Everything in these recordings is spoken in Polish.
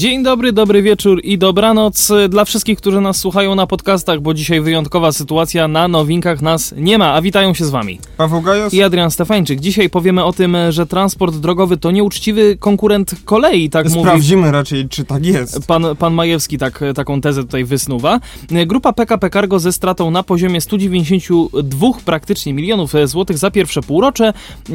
Dzień dobry, dobry wieczór i dobranoc dla wszystkich, którzy nas słuchają na podcastach, bo dzisiaj wyjątkowa sytuacja, na nowinkach nas nie ma, a witają się z wami. Paweł Gajos I Adrian Stefańczyk. Dzisiaj powiemy o tym, że transport drogowy to nieuczciwy konkurent kolei, tak mówi Sprawdzimy raczej, czy tak jest. Pan, pan Majewski tak, taką tezę tutaj wysnuwa. Grupa PKP Cargo ze stratą na poziomie 192 praktycznie milionów złotych za pierwsze półrocze.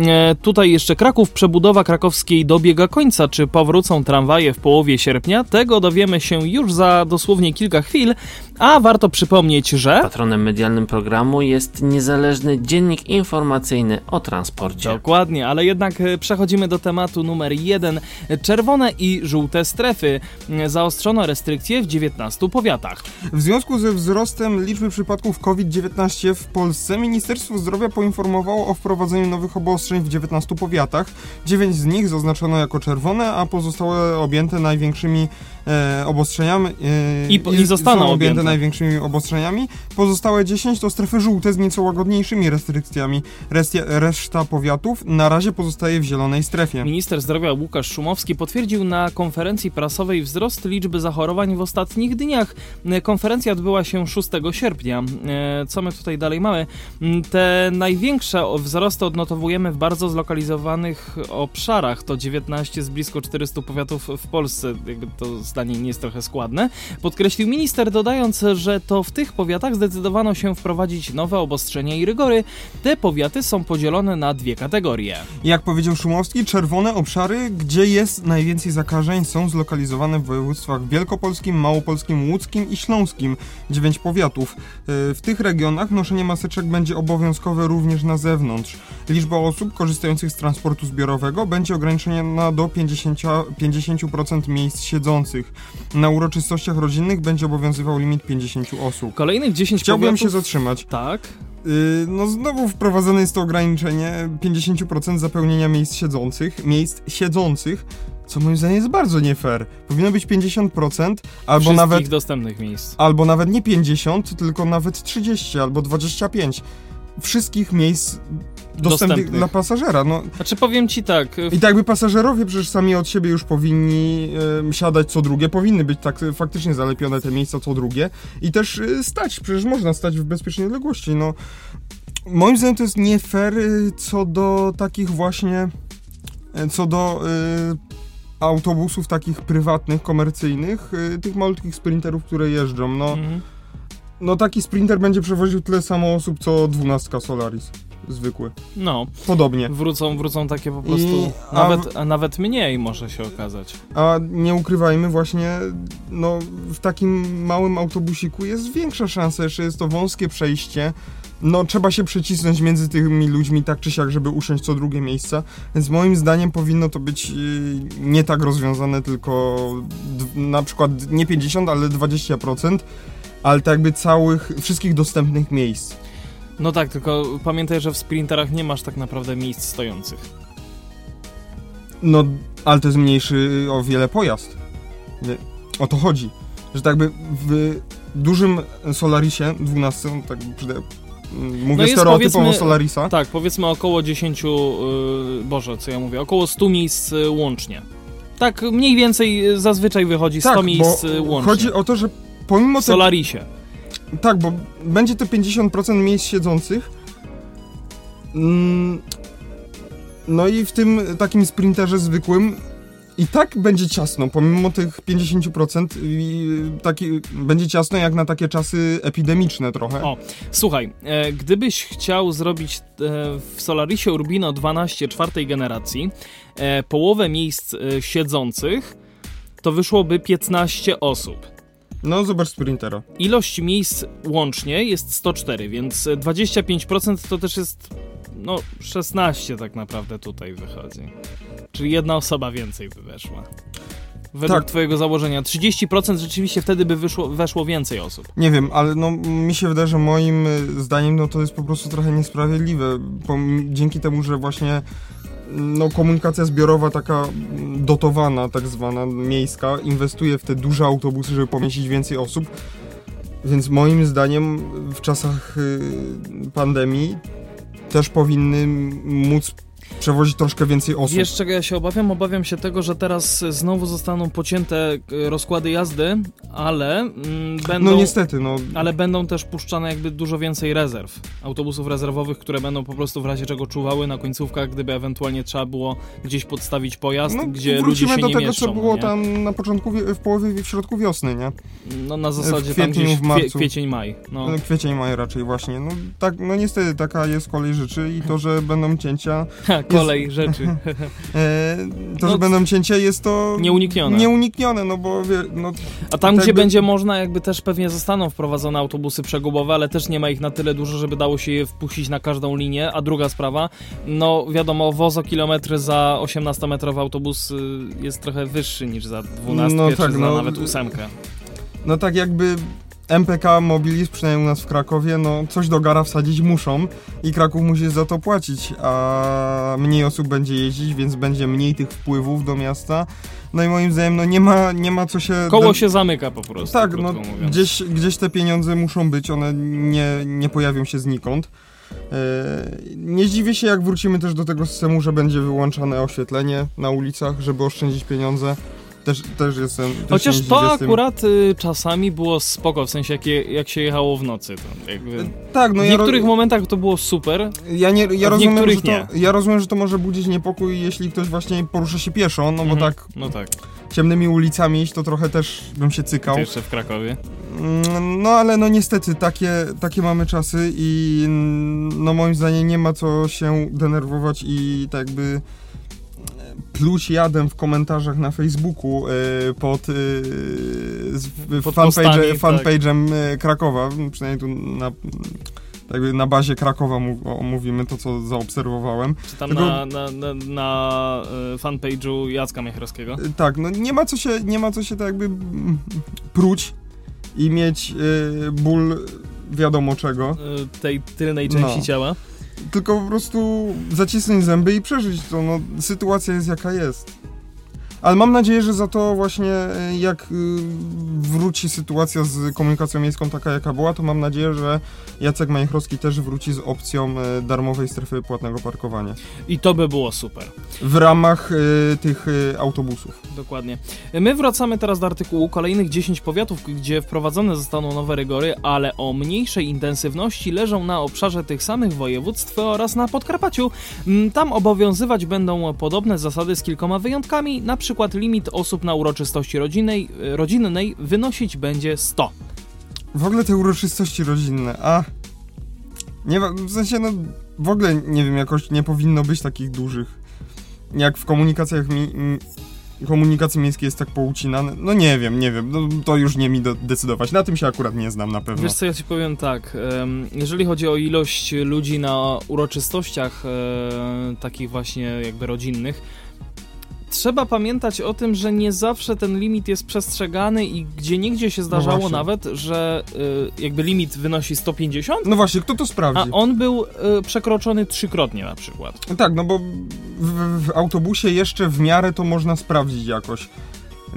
E, Tutaj jeszcze Kraków, przebudowa krakowskiej dobiega końca. Czy powrócą tramwaje w połowie sierpnia? Tego dowiemy się już za dosłownie kilka chwil, a warto przypomnieć, że... Patronem medialnym programu jest niezależny dziennik informacyjny o transporcie. Dokładnie, ale jednak e, przechodzimy do tematu numer jeden. Czerwone i żółte strefy. Zaostrzono restrykcje w 19 powiatach. W związku ze wzrostem liczby przypadków COVID-19 w Polsce Ministerstwo Zdrowia poinformowało o wprowadzeniu nowych obostrzeń w 19 powiatach. 9 z nich zaznaczono jako czerwone, a pozostałe objęte największymi e, obostrzeniami. E, I po- i zostaną są objęte największymi obostrzeniami. Pozostałe 10 to strefy żółte z nieco łagodniejszymi restrykcjami. Restia, reszta powiatów na razie pozostaje w zielonej strefie. Minister zdrowia Łukasz Szumowski potwierdził na konferencji prasowej wzrost liczby zachorowań w ostatnich dniach. E, Konferencja odbyła się 6 sierpnia. E, Co my tutaj dalej mamy? Te największe wzrosty odnotowujemy w bardzo zlokalizowanych obszarach. To 19 z blisko 400 powiatów w Polsce. Jakby to jest trochę składne. Podkreślił minister, dodając, że to w tych powiatach zdecydowano się wprowadzić nowe obostrzenia i rygory. Te powiaty są podzielone na dwie kategorie. Jak powiedział Szumowski, czerwone obszary, gdzie jest najwięcej zakażeń, są zlokalizowane w województwach wielkopolskim, małopolskim, łódzkim i śląskim. Dziewięć powiatów. Yy, W tych regionach noszenie maseczek będzie obowiązkowe również na zewnątrz. Liczba osób korzystających z transportu zbiorowego będzie ograniczona do 50, 50% miejsc siedzących. Na uroczystościach rodzinnych będzie obowiązywał limit 50 osób. Kolejnych 10 Chciałbym powiatów... się zatrzymać. Tak. Yy, No znowu wprowadzone jest to ograniczenie 50% zapełnienia miejsc siedzących, miejsc siedzących, co moim zdaniem jest bardzo nie fair. Powinno być 50% albo Wszystkich nawet dostępnych miejsc. albo nawet nie 50, tylko nawet 30 albo 25 wszystkich miejsc Dostępnych. dla pasażera. No Znaczy powiem ci tak, i tak by pasażerowie przecież sami od siebie już powinni em, siadać co drugie, powinny być tak e, faktycznie zalepione te miejsca co drugie i też e, stać, przecież można stać w bezpiecznej odległości, no. Moim zdaniem to jest nie fair e, co do takich właśnie, co do autobusów takich prywatnych, komercyjnych, tych malutkich sprinterów, które jeżdżą, no. mhm. No taki sprinter będzie przewoził tyle samo osób co dwunastka Solaris, zwykły. no, Podobnie. wrócą, wrócą takie po prostu, I- a nawet, a nawet mniej może się okazać. A nie ukrywajmy właśnie, no w takim małym autobusiku jest większa szansa, jeszcze jest to wąskie przejście. No trzeba się przecisnąć między tymi ludźmi tak czy siak, żeby usiąść co drugie miejsca. Więc moim zdaniem powinno to być yy, nie tak rozwiązane, tylko na przykład nie 50, ale 20%, ale tak jakby całych, wszystkich dostępnych miejsc. No tak, tylko pamiętaj, że w sprinterach nie masz tak naprawdę miejsc stojących. No, ale to jest mniejszy o wiele pojazd. O to chodzi. Że tak by w dużym Solarisie 12, no tak mówię No stereotypowo Solarisa, Tak, powiedzmy około 10, yy, boże, co ja mówię, około 100 miejsc yy, łącznie. Tak, mniej więcej yy, zazwyczaj wychodzi 100 tak, miejsc bo yy, łącznie. chodzi o to, że pomimo w te, Solarisie. Tak, bo będzie te 50% miejsc siedzących. Mm, No i w tym takim sprinterze zwykłym i tak będzie ciasno, pomimo tych 50% i taki, będzie ciasno jak na takie czasy epidemiczne trochę. O, Słuchaj, e, gdybyś chciał zrobić e, w Solarisie Urbino 12 czwartej generacji e, połowę miejsc e, siedzących, to wyszłoby 15 osób. No zobacz sprintera. Ilość miejsc łącznie jest 104, więc e, 25% to też jest no 16 tak naprawdę tutaj wychodzi. Czyli jedna osoba więcej by weszła. Według Tak. twojego założenia 30% rzeczywiście wtedy by wyszło, weszło więcej osób. Nie wiem, ale no mi się wydaje, że moim y, zdaniem no to jest po prostu trochę niesprawiedliwe. Pom- dzięki temu, że właśnie no, komunikacja zbiorowa taka dotowana, tak zwana, miejska, inwestuje w te duże autobusy, żeby pomieścić więcej osób. Więc moim zdaniem w czasach y, pandemii też powinny móc przewozić troszkę więcej osób. Wiesz czego ja się obawiam? Obawiam się tego, że teraz znowu zostaną pocięte e, rozkłady jazdy, ale mm, będą... No niestety, no. Ale będą też puszczane jakby dużo więcej rezerw. Autobusów rezerwowych, które będą po prostu w razie czego czuwały na końcówkach, gdyby ewentualnie trzeba było gdzieś podstawić pojazd, no, gdzie wrócimy ludzie się do nie tego, mieszczą, co było nie? tam na początku, w połowie, w środku wiosny, nie? No na zasadzie w tam kwietniu, gdzieś w marcu. kwie, kwiecień, maj. No. No. Kwiecień, maj raczej właśnie. No tak, no niestety taka jest kolej rzeczy i to, że będą cięcia, Kolej rzeczy. e, to, No, że będą cięcia jest to Nieuniknione. nieuniknione, no bo no, A tam, Tak gdzie by- będzie można, jakby też pewnie zostaną wprowadzone autobusy przegubowe, ale też nie ma ich na tyle dużo, żeby dało się je wpuścić na każdą linię. A druga sprawa, no wiadomo, wozo kilometry za 18-metrowy autobus y, jest trochę wyższy niż za 12 No czy tak, za no. nawet ósemkę. no tak jakby MPK Mobilis, przynajmniej u nas w Krakowie, no coś do gara wsadzić muszą i Kraków musi za to płacić, a mniej osób będzie jeździć, więc będzie mniej tych wpływów do miasta. No i moim zdaniem, no nie ma, nie ma co się... Koło się zamyka po prostu, Tak, no mówiąc. gdzieś, gdzieś te pieniądze muszą być, one nie, nie pojawią się znikąd. E, Nie zdziwię się, jak wrócimy też do tego systemu, że będzie wyłączane oświetlenie na ulicach, żeby oszczędzić pieniądze. Też, też jestem. Też Chociaż nie to zdziwię z tym. akurat y, czasami było spoko, w sensie jak, je, jak się jechało w nocy. Jakby... Tak, no W ja, niektórych momentach to było super, ja, nie, ja, rozumiem, że niektórych to, ja rozumiem, że to może budzić niepokój, jeśli ktoś właśnie porusza się pieszo, no bo Mhm. tak no tak, ciemnymi ulicami iść, to trochę też bym się cykał. ty jeszcze w Krakowie. Mm, No ale no niestety takie, takie mamy czasy i no moim zdaniem nie ma co się denerwować i tak jakby pluć jadem w komentarzach na Facebooku y, pod, y, Pod fanpage, tak. fanpage'em y, Krakowa, przynajmniej tu na, jakby na bazie Krakowa mu, o, mówimy to, co zaobserwowałem. Czy tam Tylko- na, na, na, na fanpage'u Jacka Miechrowskiego. Y, Tak, no nie ma co się, nie ma co się tak jakby pruć i mieć y, ból wiadomo czego. y, tej tylnej części No. ciała. Tylko po prostu zacisnąć zęby i przeżyć to. No, sytuacja jest jaka jest. Ale mam nadzieję, że za to właśnie e, jak y, wróci sytuacja z komunikacją miejską taka jaka była, to mam nadzieję, że Jacek Majchrowski też wróci z opcją e, darmowej strefy płatnego parkowania. I to by było super. W ramach e, tych autobusów. Dokładnie. My wracamy teraz do artykułu kolejnych 10 powiatów, gdzie wprowadzone zostaną nowe rygory, ale o mniejszej intensywności leżą na obszarze tych samych województw oraz na Podkarpaciu. Mm, Tam obowiązywać będą podobne zasady z kilkoma wyjątkami, na przykład limit osób na uroczystości rodzinnej, rodzinnej wynosić będzie 100. W ogóle te uroczystości rodzinne, a... Nie w sensie, no, w ogóle, nie wiem, jakoś nie powinno być takich dużych. Jak w komunikacjach mi, komunikacji miejskiej jest tak poucinane. No nie wiem, nie wiem, no, to już nie mi do, decydować. Na tym się akurat nie znam na pewno. Wiesz co, ja ci powiem tak, jeżeli chodzi o ilość ludzi na uroczystościach e, takich właśnie jakby rodzinnych, trzeba pamiętać o tym, że nie zawsze ten limit jest przestrzegany i gdzie niegdzie się zdarzało właśnie. nawet, że e, jakby limit wynosi 150, No właśnie, kto to sprawdzi? a on był e, przekroczony trzykrotnie na przykład. Tak, no bo w, w autobusie jeszcze w miarę to można sprawdzić jakoś.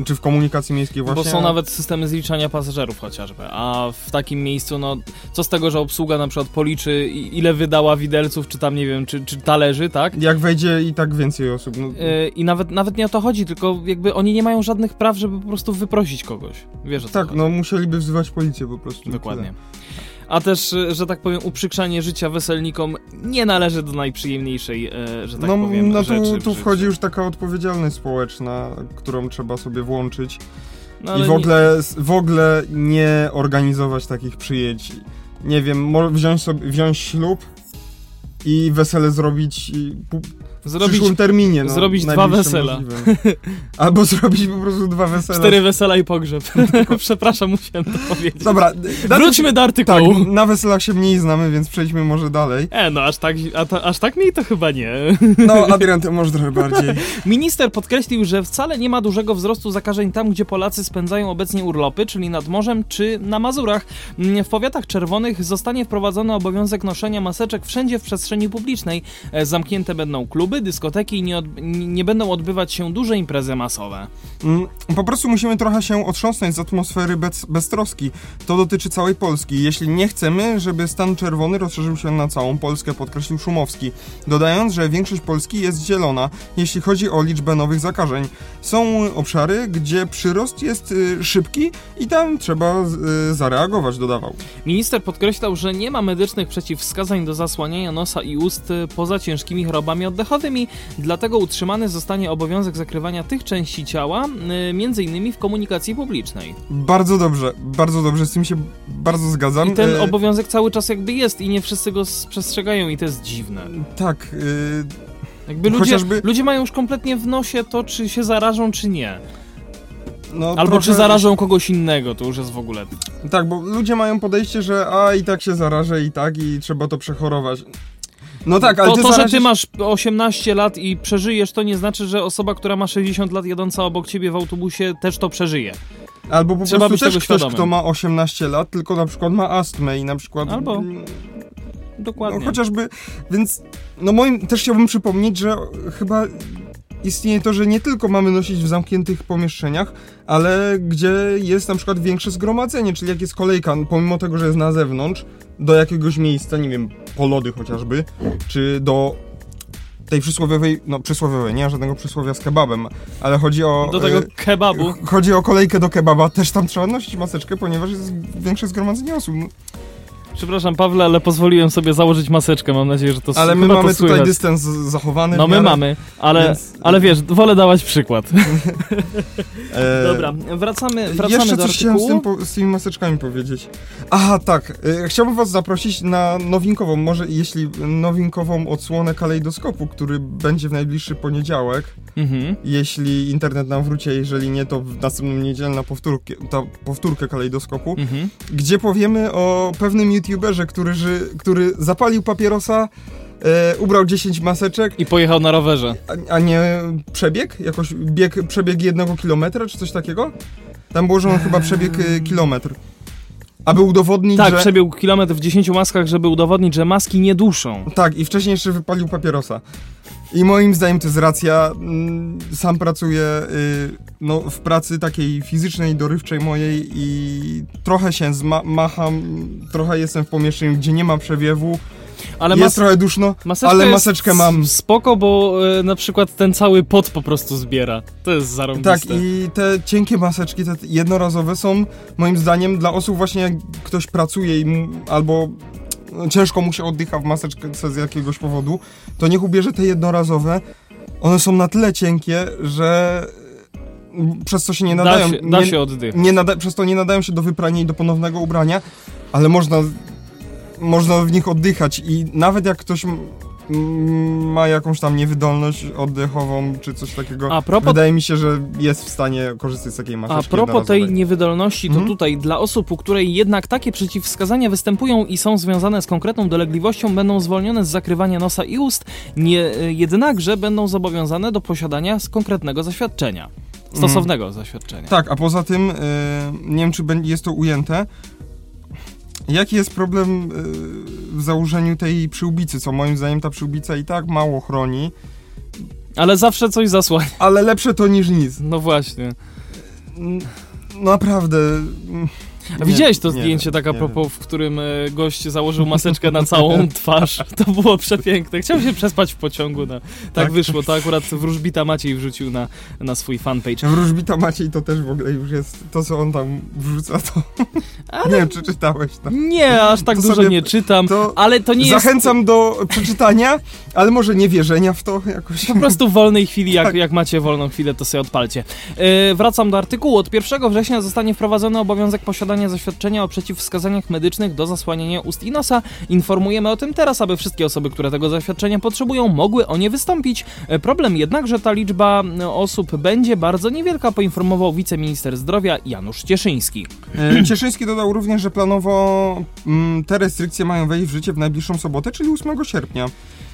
Czy w komunikacji miejskiej właśnie. Bo są nawet systemy zliczania pasażerów chociażby, a w takim miejscu, no co z tego, że obsługa na przykład policzy ile wydała widelców, czy tam nie wiem, czy, czy talerzy, tak? Jak wejdzie i tak więcej osób. No, Yy, I nawet, nawet nie o to chodzi, tylko jakby oni nie mają żadnych praw, żeby po prostu wyprosić kogoś. Wiesz o co tak, chodzi? no musieliby wzywać policję po prostu. Dokładnie. tyle. A też, y, że tak powiem, uprzykrzanie życia weselnikom nie należy do najprzyjemniejszej, e, że tak no, powiem, no tu, tu wchodzi już taka odpowiedzialność społeczna, którą trzeba sobie włączyć. No, I w ogóle, w ogóle nie organizować takich przyjęć. Nie wiem, wziąć, sobie, wziąć ślub i wesele zrobić pu- w Zrobić przyszłym terminie. No, zrobić dwa wesela. możliwym. Albo zrobić po prostu dwa wesela. cztery wesela i pogrzeb. Przepraszam, musiałem to powiedzieć. Dobra, Wróćmy do Tak, artykułu. na weselach się mniej znamy, więc przejdźmy może dalej. E, no aż tak, a to, aż tak mniej to chyba nie. No, Adrian, ty może trochę bardziej. Minister podkreślił, że wcale nie ma dużego wzrostu zakażeń tam, gdzie Polacy spędzają obecnie urlopy, czyli nad morzem czy na Mazurach. Mm, W powiatach czerwonych zostanie wprowadzony obowiązek noszenia maseczek wszędzie w przestrzeni publicznej. E, Zamknięte będą kluby, kluby, dyskoteki nie, nie będą odbywać się duże imprezy masowe. Mm, po prostu musimy trochę się otrząsnąć z atmosfery bez, beztroski. To dotyczy całej Polski. Jeśli nie chcemy, żeby stan czerwony rozszerzył się na całą Polskę, podkreślił Szumowski, dodając, że większość Polski jest zielona, jeśli chodzi o liczbę nowych zakażeń. Są obszary, gdzie przyrost jest y, szybki i tam trzeba y, zareagować, dodawał. Minister podkreślał, że nie ma medycznych przeciwwskazań do zasłaniania nosa i ust y, poza ciężkimi chorobami oddechowymi, dlatego utrzymany zostanie obowiązek zakrywania tych części ciała, y, między innymi w komunikacji publicznej. Bardzo dobrze, bardzo dobrze, z tym się bardzo zgadzam. I ten E, obowiązek cały czas jakby jest i nie wszyscy go przestrzegają i to jest dziwne. Tak, y, Jakby ludzie, Chociażby- ludzie mają już kompletnie w nosie to, czy się zarażą, czy nie. no Albo trochę- czy zarażą kogoś innego, to już jest w ogóle... Tak, bo ludzie mają podejście, że a i tak się zarażę i tak i trzeba to przechorować. No tak, ale to, to że zarazisz... ty masz 18 lat i przeżyjesz, to nie znaczy, że osoba, która ma 60 lat jadąca obok ciebie w autobusie też to przeżyje. Albo po Trzeba prostu też ktoś, świadomym. kto ma 18 lat, tylko na przykład ma astmę i na przykład... Albo- mm, Dokładnie. No chociażby, więc no moim też chciałbym przypomnieć, że chyba istnieje to, że nie tylko mamy nosić w zamkniętych pomieszczeniach, ale gdzie jest na przykład większe zgromadzenie, czyli jak jest kolejka, pomimo tego, że jest na zewnątrz, do jakiegoś miejsca, nie wiem, po lody chociażby, czy do tej przysłowiowej, no przysłowiowej, nie ma żadnego przysłowia z kebabem, ale chodzi o... Do tego e, kebabu. Chodzi o kolejkę do kebaba, też tam trzeba nosić maseczkę, ponieważ jest większe zgromadzenie osób. Przepraszam, Pawle, ale pozwoliłem sobie założyć maseczkę. Mam nadzieję, że to ale my mamy słychać. tutaj dystans zachowany. No my miarę, mamy, ale, więc- ale wiesz, wolę dawać przykład. E, Dobra, wracamy, wracamy Jeszcze do coś chciałem z, artykułu. tym, z tymi maseczkami powiedzieć. Aha, tak. E, chciałbym was zaprosić na nowinkową, może jeśli nowinkową odsłonę kalejdoskopu, który będzie w najbliższy poniedziałek. Mhm. Jeśli internet nam wróci, a jeżeli nie, to w następną niedzielę na powtórkę, ta powtórkę kalejdoskopu, Mhm. gdzie powiemy o pewnym youtuberze, który, który zapalił papierosa, e, ubrał 10 maseczek, I pojechał na rowerze. a, a nie przebieg? Jakoś bieg, przebieg jednego kilometra, czy coś takiego? Tam było, że on chyba przebiegł e, kilometr. Aby udowodnić, Tak, że... przebiegł kilometr w 10 maskach, żeby udowodnić, że maski nie duszą. Tak, i wcześniej jeszcze wypalił papierosa. I moim zdaniem to jest racja. Mm, Sam pracuję y, no, w pracy takiej fizycznej, dorywczej mojej i trochę się zma- macham, trochę jestem w pomieszczeniu, gdzie nie ma przewiewu. Ale jest mas trochę duszno, ale maseczkę mam. Spoko, bo e, na przykład ten cały pot po prostu zbiera. To jest zarąbiste. Tak, i te cienkie maseczki, te jednorazowe są moim zdaniem dla osób właśnie jak ktoś pracuje i albo ciężko mu się oddycha w maseczce z jakiegoś powodu, to niech ubierze te jednorazowe. One są na tyle cienkie, że mm, przez to się nie nadają. da się, da nie, się nie nada, przez to nie nadają się do wyprania i do ponownego ubrania, ale można, można w nich oddychać i nawet jak ktoś ma jakąś tam niewydolność oddechową czy coś takiego, A propos wydaje mi się, że jest w stanie korzystać z takiej A maseczki propos tej niewydolności, to Mhm. tutaj dla osób, u której jednak takie przeciwwskazania występują i są związane z konkretną dolegliwością, będą zwolnione z zakrywania nosa i ust, nie, jednakże będą zobowiązane do posiadania konkretnego zaświadczenia. Stosownego zaświadczenia. Tak, a poza tym, y, nie wiem czy jest to ujęte, jaki jest problem y, w założeniu tej przyłbicy, co moim zdaniem ta przyłbica i tak mało chroni, Ale zawsze coś zasłania. ale lepsze to niż nic. No właśnie. Naprawdę. A widziałeś to nie zdjęcie tak a propos, w którym e, gość założył maseczkę na całą twarz. To było przepiękne. Chciał się przespać w pociągu. No. Tak, Tak. wyszło. To akurat wróżbita Maciej wrzucił na, na swój fanpage. Wróżbita Maciej to też w ogóle już jest, to co on tam wrzuca, to nie wiem czy czytałeś to. Nie, aż tak To dużo sobie- nie czytam, To ale to nie jest... zachęcam do przeczytania, ale może nie wierzenia w to jakoś. Po prostu w wolnej chwili, jak, Tak. jak macie wolną chwilę, to sobie odpalcie. Yy, wracam do artykułu. Od 1 września zostanie wprowadzony obowiązek posiadania zaświadczenia o przeciwwskazaniach medycznych do zasłaniania ust i nosa. Informujemy o tym teraz, aby wszystkie osoby, które tego zaświadczenia potrzebują, mogły o nie wystąpić. E, Problem jednak, że ta liczba e, osób będzie bardzo niewielka, poinformował wiceminister zdrowia Janusz Cieszyński. E, Cieszyński dodał również, że planowo mm, te restrykcje mają wejść w życie w najbliższą sobotę, czyli 8 sierpnia.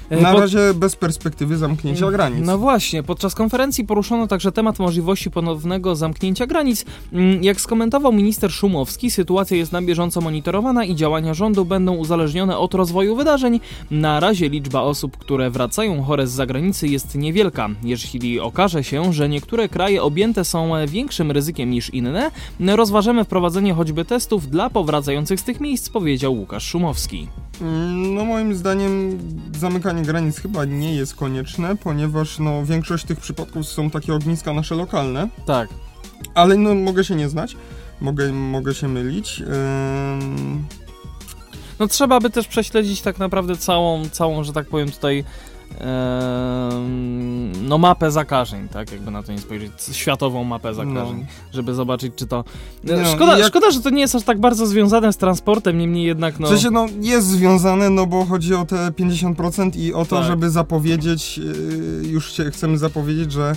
E, Na na razie bez perspektywy zamknięcia granic. No właśnie, podczas konferencji poruszono także temat możliwości ponownego zamknięcia granic. Mm, jak skomentował minister Szumowski, sytuacja jest na bieżąco monitorowana i działania rządu będą uzależnione od rozwoju wydarzeń. Na razie liczba osób, które wracają chore z zagranicy jest niewielka. Jeśli okaże się, że niektóre kraje objęte są większym ryzykiem niż inne, rozważamy wprowadzenie choćby testów dla powracających z tych miejsc, powiedział Łukasz Szumowski. Mm, no moim zdaniem zamykanie granic chyba nie jest konieczne, ponieważ no, większość tych przypadków są takie ogniska nasze lokalne. Tak. Ale no mogę się nie znać, mogę, mogę się mylić. No trzeba by też prześledzić tak naprawdę całą, całą, że tak powiem tutaj no mapę zakażeń, tak, jakby na to nie spojrzeć, światową mapę zakażeń, no. żeby zobaczyć, czy to... No, szkoda, jak... szkoda, że to nie jest aż tak bardzo związane z transportem, niemniej jednak, no... W sensie, no, jest związane, no bo chodzi o te 50% i o to, tak. żeby zapowiedzieć, yy, już się chcemy zapowiedzieć, że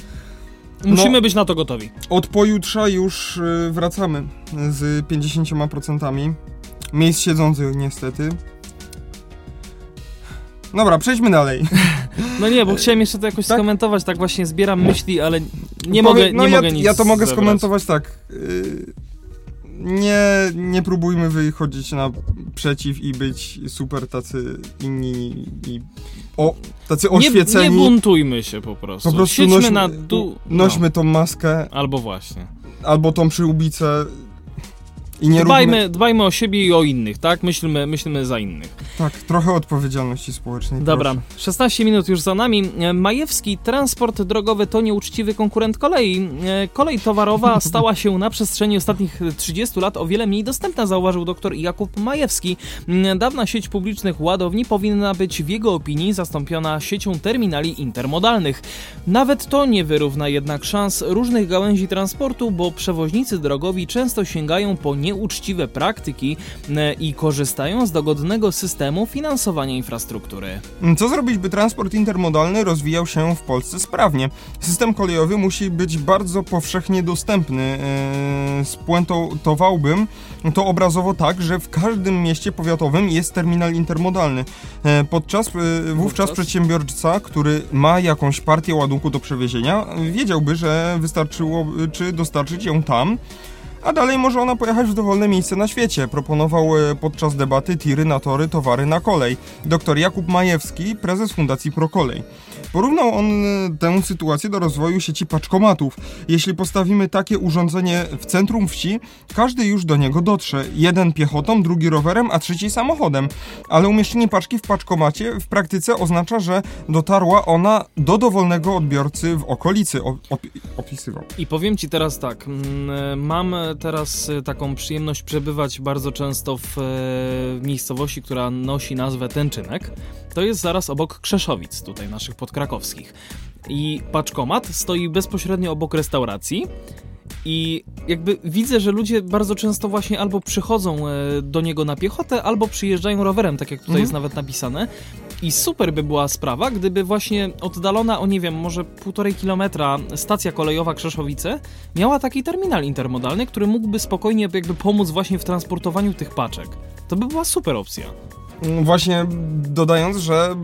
Musimy no, być na to gotowi. Od pojutrza już yy, wracamy z 50%. Miejsc siedzących niestety. Dobra, przejdźmy dalej. No nie, bo chciałem jeszcze to jakoś tak? skomentować, tak właśnie zbieram myśli, ale nie Powie, mogę, nie no mogę ja, nic Ja to mogę zebrać. skomentować tak. Yy, nie, nie próbujmy wychodzić naprzeciw i być super tacy inni i o, tacy oświeceni. Nie, nie buntujmy się po prostu. Po prostu Siedźmy nośmy, na nośmy no. tą maskę. Albo właśnie. Albo tą przyłbicę i nie dbajmy, róbmy... dbajmy o siebie i o innych, tak? Myślmy, myślmy za innych. Tak, trochę odpowiedzialności społecznej. Dobra, proszę. 16 minut już za nami. Majewski transport drogowy to nieuczciwy konkurent kolei. E, kolej towarowa stała się na przestrzeni ostatnich 30 lat o wiele mniej dostępna, zauważył dr Jakub Majewski. Dawna sieć publicznych ładowni powinna być w jego opinii zastąpiona siecią terminali intermodalnych. Nawet to nie wyrówna jednak szans różnych gałęzi transportu, bo przewoźnicy drogowi często sięgają po nie nieuczciwe praktyki e, i korzystają z dogodnego systemu finansowania infrastruktury. Co zrobić, by transport intermodalny rozwijał się w Polsce sprawnie? System kolejowy musi być bardzo powszechnie dostępny. E, spuentowałbym to obrazowo tak, że w każdym mieście powiatowym jest terminal intermodalny. E, podczas wówczas przedsiębiorca, który ma jakąś partię ładunku do przewiezienia, wiedziałby, że wystarczyło czy dostarczyć ją tam, a dalej może ona pojechać w dowolne miejsce na świecie. Proponował e, podczas debaty tiry na tory, towary na kolej. Dr Jakub Majewski, prezes Fundacji Prokolej. Porównał on e, tę sytuację do rozwoju sieci paczkomatów. Jeśli postawimy takie urządzenie w centrum wsi, każdy już do niego dotrze. Jeden piechotą, drugi rowerem, a trzeci samochodem. Ale umieszczenie paczki w paczkomacie w praktyce oznacza, że dotarła ona do dowolnego odbiorcy w okolicy, op opisywał. I powiem Ci teraz tak, mm, mam teraz taką przyjemność przebywać bardzo często w miejscowości, która nosi nazwę Tęczynek. To jest zaraz obok Krzeszowic, tutaj naszych podkrakowskich. I paczkomat stoi bezpośrednio obok restauracji. I jakby widzę, że ludzie bardzo często właśnie albo przychodzą e, do niego na piechotę, albo przyjeżdżają rowerem, tak jak tutaj mhm. jest nawet napisane. I super by była sprawa, gdyby właśnie oddalona o nie wiem, może półtorej kilometra stacja kolejowa Krzeszowice miała taki terminal intermodalny, który mógłby spokojnie jakby pomóc właśnie w transportowaniu tych paczek. To by była super opcja. Właśnie dodając, że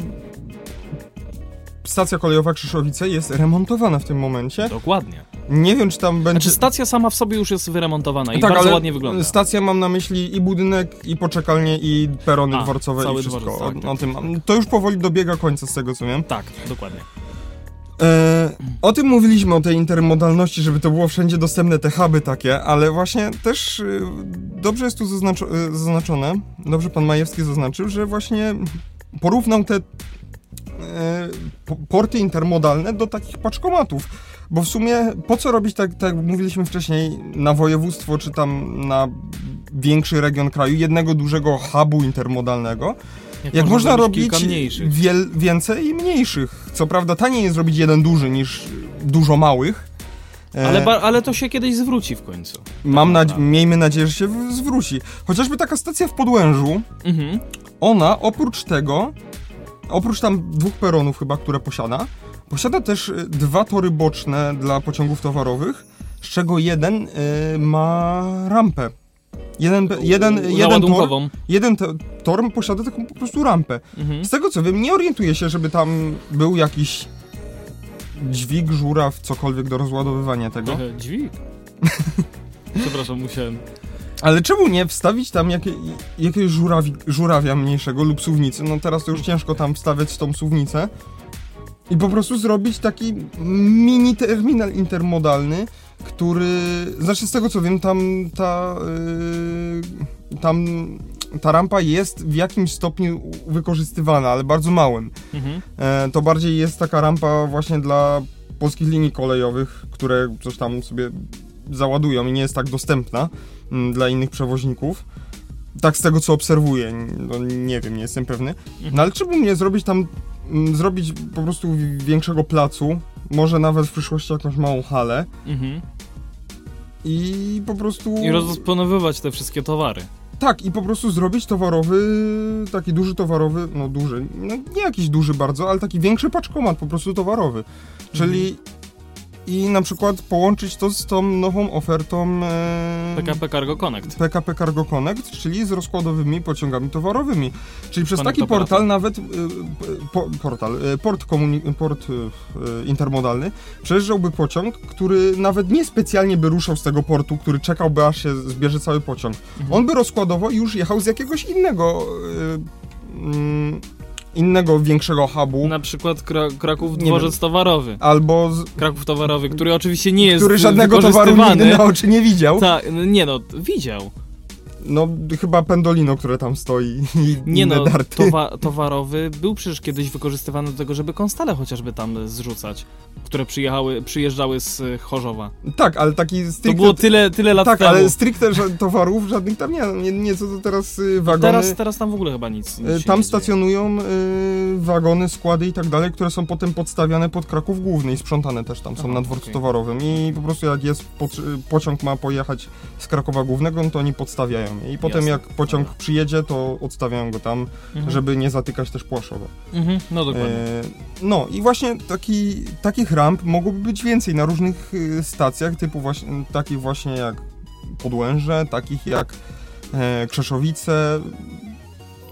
stacja kolejowa Krzyszowice jest remontowana w tym momencie. Dokładnie. Nie wiem, czy tam będzie... Znaczy stacja sama w sobie już jest wyremontowana i tak, bardzo ładnie wygląda. Stacja mam na myśli i budynek, i poczekalnie, i perony A, dworcowe i wszystko. Dworzec, tak, o, tak. tym. To już powoli dobiega końca z tego, co wiem. Tak, dokładnie. E, o tym mówiliśmy, o tej intermodalności, żeby to było wszędzie dostępne, te huby takie, ale właśnie też y, dobrze jest tu zaznaczo y, zaznaczone, dobrze pan Majewski zaznaczył, że właśnie porównał te e, porty intermodalne do takich paczkomatów. Bo w sumie po co robić tak, tak jak mówiliśmy wcześniej, na województwo czy tam na większy region kraju, jednego dużego hubu intermodalnego, jak, jak można, robić wiel, więcej i mniejszych. Co prawda taniej jest zrobić jeden duży niż dużo małych. Ale, e, ale to się kiedyś zwróci w końcu. Mam nadzie- miejmy nadzieję, że się zwróci. Chociażby taka stacja w Podłężu, mhm. ona oprócz tego, oprócz tam dwóch peronów chyba, które posiada, posiada też e, dwa tory boczne dla pociągów towarowych, z czego jeden y, ma rampę Jeden, jeden, jeden tor, jeden to- tor posiada taką po prostu rampę. Mhm. Z tego co wiem, nie orientuję się, żeby tam był jakiś dźwig, żuraw, cokolwiek do rozładowywania tego. Dźwig. Przepraszam, musiałem. Ale czemu nie wstawić tam jakie, jakiegoś żurawi, żurawia mniejszego lub suwnicy? No teraz to już ciężko tam wstawiać tą suwnicę. I po prostu zrobić taki mini terminal intermodalny, który... Znaczy z tego co wiem, tam ta... Yy, tam ta rampa jest w jakimś stopniu wykorzystywana, ale bardzo małym. Mhm. E, to bardziej jest taka rampa właśnie dla polskich linii kolejowych, które coś tam sobie załadują i nie jest tak dostępna mm, dla innych przewoźników. Tak z tego co obserwuję, no, nie wiem, nie jestem pewny. No ale czemu nie zrobić tam, zrobić po prostu większego placu, może nawet w przyszłości jakąś małą halę Mhm. i po prostu... I rozdysponowywać te wszystkie towary. Tak, i po prostu zrobić towarowy, taki duży towarowy, no duży, no nie jakiś duży bardzo, ale taki większy paczkomat po prostu towarowy. Czyli i na przykład połączyć to z tą nową ofertą e, PKP Cargo Connect. PKP Cargo Connect, czyli z rozkładowymi pociągami towarowymi. Czyli przez Connect taki operator. portal nawet, y, po, portal, y, port, komuni- port y, intermodalny przejeżdżałby pociąg, który nawet nie specjalnie by ruszał z tego portu, który czekałby aż się zbierze cały pociąg. Mhm. On by rozkładowo już jechał z jakiegoś innego mm, innego większego hubu. Na przykład Kra- Kraków Dworzec Towarowy. Albo z, Kraków Towarowy, który oczywiście nie jest który żadnego towaru nigdy na oczy nie widział. Tak, nie no, widział. No chyba Pendolino, które tam stoi i Nie no, darty. towa- towarowy był przecież kiedyś wykorzystywany do tego, żeby konstale chociażby tam zrzucać, które przyjechały, przyjeżdżały z Chorzowa. Tak, ale taki stricte... To było tyle, tyle lat Tak, temu. ale stricte towarów żadnych tam nie, nie, nie co to teraz y, wagony. teraz, teraz tam w ogóle chyba nic, nic y, tam stacjonują y, wagony, składy i tak dalej, które są potem podstawiane pod Kraków Główny i sprzątane też tam są Aha, na dworcu okej. towarowym i po prostu jak jest po, pociąg ma pojechać z Krakowa Głównego, no to oni podstawiają i potem Jasne. jak pociąg Dobra. przyjedzie, to odstawiają go tam, Mhm. żeby nie zatykać też Płaszowa. Mhm, no dokładnie. E, no i właśnie taki, takich ramp mogłoby być więcej na różnych y, stacjach, typu właśnie, takich właśnie jak Podłęże, takich jak e, Krzeszowice.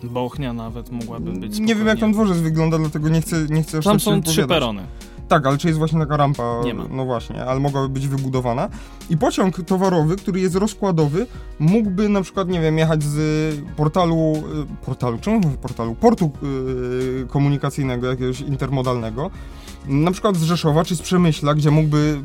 Bochnia nawet mogłaby być Nie wiem jak tam spokojnie. dworzec wygląda, dlatego nie chcę, nie chcę Tam tak są trzy perony. Tak, ale czy jest właśnie taka rampa? Nie ma. No właśnie, ale mogłaby być wybudowana. I pociąg towarowy, który jest rozkładowy, mógłby na przykład, nie wiem, jechać z portalu, y, portalu, czemu mówię portalu? Portu y, komunikacyjnego, jakiegoś intermodalnego, na przykład z Rzeszowa czy z Przemyśla, gdzie mógłby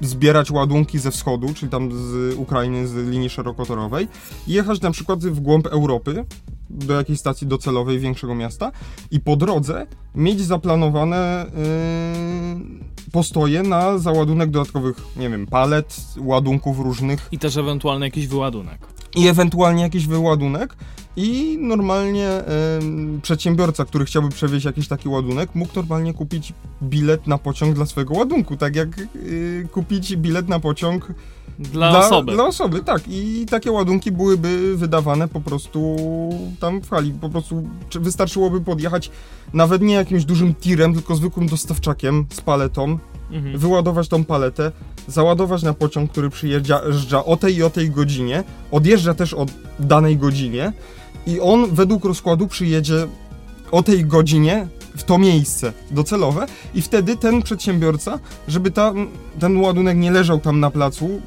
zbierać ładunki ze wschodu, czyli tam z Ukrainy, z linii szerokotorowej i jechać na przykład w głąb Europy, do jakiejś stacji docelowej większego miasta i po drodze mieć zaplanowane yy, postoje na załadunek dodatkowych, nie wiem, palet, ładunków różnych. I też ewentualny jakiś wyładunek. i ewentualnie jakiś wyładunek. I normalnie em, przedsiębiorca, który chciałby przewieźć jakiś taki ładunek, mógł normalnie kupić bilet na pociąg dla swojego ładunku, tak jak y, kupić bilet na pociąg Dla, osoby. Dla osoby, tak. I takie ładunki byłyby wydawane po prostu tam w hali. Po prostu czy wystarczyłoby podjechać nawet nie jakimś dużym tirem, tylko zwykłym dostawczakiem z paletą, Mhm. wyładować tą paletę, załadować na pociąg, który przyjeżdża o tej i o tej godzinie, odjeżdża też o danej godzinie i on według rozkładu przyjedzie o tej godzinie w to miejsce docelowe i wtedy ten przedsiębiorca, żeby ta, ten ładunek nie leżał tam na placu,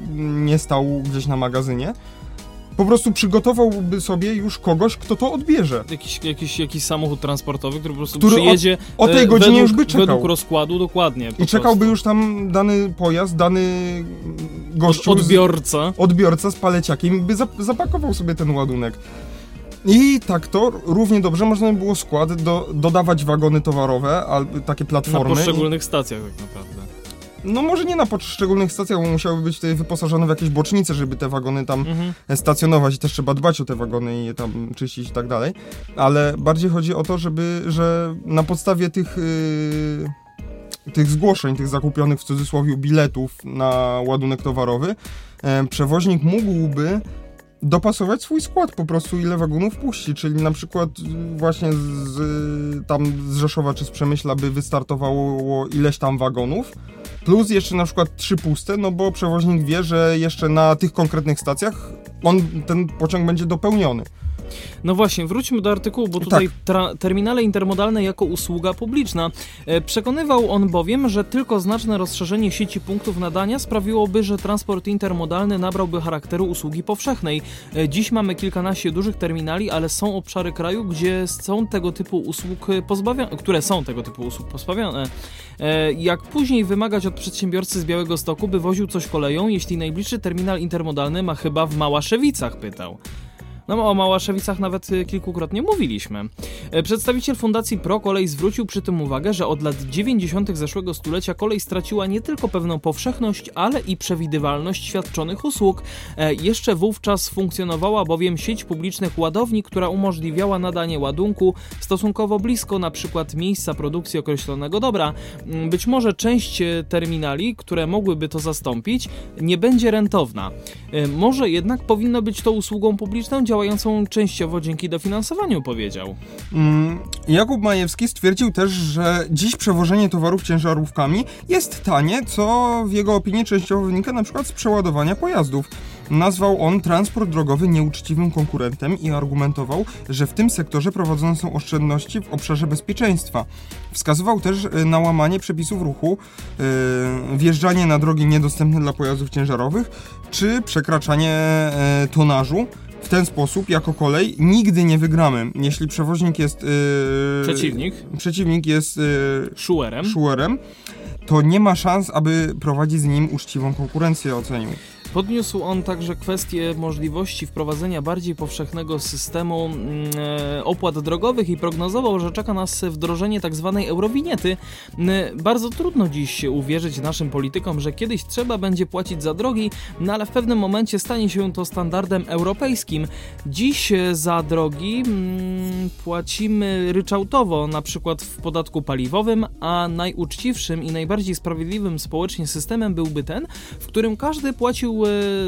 nie stał gdzieś na magazynie, po prostu przygotowałby sobie już kogoś, kto to odbierze. Jakiś, jakiś, jakiś samochód transportowy, który po prostu Który o- przyjedzie O tej e, godzinie według, już by czekał. Według rozkładu, dokładnie. I czekałby prostu. już tam dany pojazd, dany gościu, z- Odbiorca. odbiorca z paleciakiem by zap- zapakował sobie ten ładunek. I tak to równie dobrze można by było skład do, dodawać wagony towarowe, albo takie Na platformy. poszczególnych stacjach tak naprawdę. No może nie na poszczególnych stacjach, bo musiały być tutaj wyposażone w jakieś bocznice, żeby te wagony tam Mhm. stacjonować i też trzeba dbać o te wagony i je tam czyścić i tak dalej. Ale bardziej chodzi o to, żeby, że na podstawie tych, yy, tych zgłoszeń, tych zakupionych w cudzysłowie biletów na ładunek towarowy, e, przewoźnik mógłby dopasować swój skład po prostu ile wagonów puści, czyli na przykład y, właśnie z, tam z Rzeszowa czy z Przemyśla by wystartowało ileś tam wagonów plus jeszcze na przykład trzy puste, no bo przewoźnik wie, że jeszcze na tych konkretnych stacjach on, ten pociąg będzie dopełniony. No właśnie, wróćmy do artykułu, bo tutaj Tak. terminale intermodalne jako usługa publiczna. E, Przekonywał on bowiem, że tylko znaczne rozszerzenie sieci punktów nadania sprawiłoby, że transport intermodalny nabrałby charakteru usługi powszechnej. E, Dziś mamy kilkanaście dużych terminali, ale są obszary kraju, gdzie są tego typu usług pozbawione, które są tego typu usług pozbawione. E, Jak później wymagać od przedsiębiorcy z Białego Stoku, by woził coś koleją, jeśli najbliższy terminal intermodalny ma chyba w Małaszewicach, pytał. No o Małaszewicach nawet y, kilkukrotnie mówiliśmy. E, Przedstawiciel Fundacji ProKolej zwrócił przy tym uwagę, że od lat 90. zeszłego stulecia kolej straciła nie tylko pewną powszechność, ale i przewidywalność świadczonych usług. E, Jeszcze wówczas funkcjonowała bowiem sieć publicznych ładowni, która umożliwiała nadanie ładunku stosunkowo blisko na przykład miejsca produkcji określonego dobra. Mm, Być może część e, terminali, które mogłyby to zastąpić, nie będzie rentowna. Może jednak powinno być to usługą publiczną działającą częściowo dzięki dofinansowaniu, powiedział. Mm, Jakub Majewski stwierdził też, że dziś przewożenie towarów ciężarówkami jest tanie, co w jego opinii częściowo wynika przykład z przeładowania pojazdów. Nazwał on transport drogowy nieuczciwym konkurentem i argumentował, że w tym sektorze prowadzone są oszczędności w obszarze bezpieczeństwa. Wskazywał też y, na łamanie przepisów ruchu, y, wjeżdżanie na drogi niedostępne dla pojazdów ciężarowych, czy przekraczanie y, tonażu. W ten sposób, jako kolej, nigdy nie wygramy. Jeśli przewoźnik jest. Yy, Przeciwnik, Przeciwnik jest yy, szuerem. szuerem, to nie ma szans, aby prowadzić z nim uczciwą konkurencję, ocenił. Podniósł on także kwestię możliwości wprowadzenia bardziej powszechnego systemu mm, e, opłat drogowych i prognozował, że czeka nas wdrożenie tzw. eurowiniety. Mm, Bardzo trudno dziś uwierzyć naszym politykom, że kiedyś trzeba będzie płacić za drogi, no ale w pewnym momencie stanie się to standardem europejskim. Dziś e, za drogi mm, płacimy ryczałtowo, na przykład w podatku paliwowym, a najuczciwszym i najbardziej sprawiedliwym społecznie systemem byłby ten, w którym każdy płacił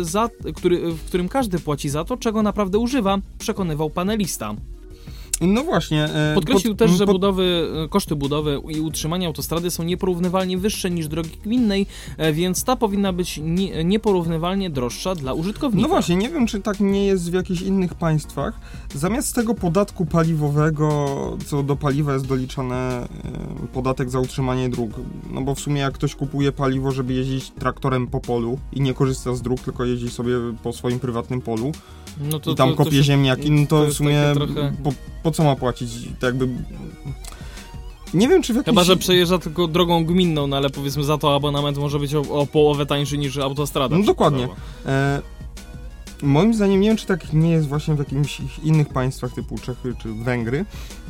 za, który, w którym każdy płaci za to, czego naprawdę używa, przekonywał panelista. No właśnie. e, Podkreślił pod- też, że pod- budowy, e, koszty budowy i utrzymania autostrady są nieporównywalnie wyższe niż drogi gminnej, e, więc ta powinna być nie, nieporównywalnie droższa dla użytkownika. No właśnie, nie wiem, czy tak nie jest w jakichś innych państwach. Zamiast tego podatku paliwowego, co do paliwa jest doliczane podatek za utrzymanie dróg, no bo w sumie jak ktoś kupuje paliwo, żeby jeździć traktorem po polu i nie korzysta z dróg, tylko jeździ sobie po swoim prywatnym polu no to, i tam to- to kopie się- ziemniaki, no to, w sumie trochę- po, po co ma płacić? To jakby... Nie wiem, czy w jakimś... Chyba, że przejeżdża tylko drogą gminną, no ale powiedzmy za to abonament może być o, o połowę tańszy niż autostrada. No dokładnie. E, moim zdaniem, nie wiem, czy tak nie jest właśnie w jakimś innych państwach typu Czechy czy Węgry.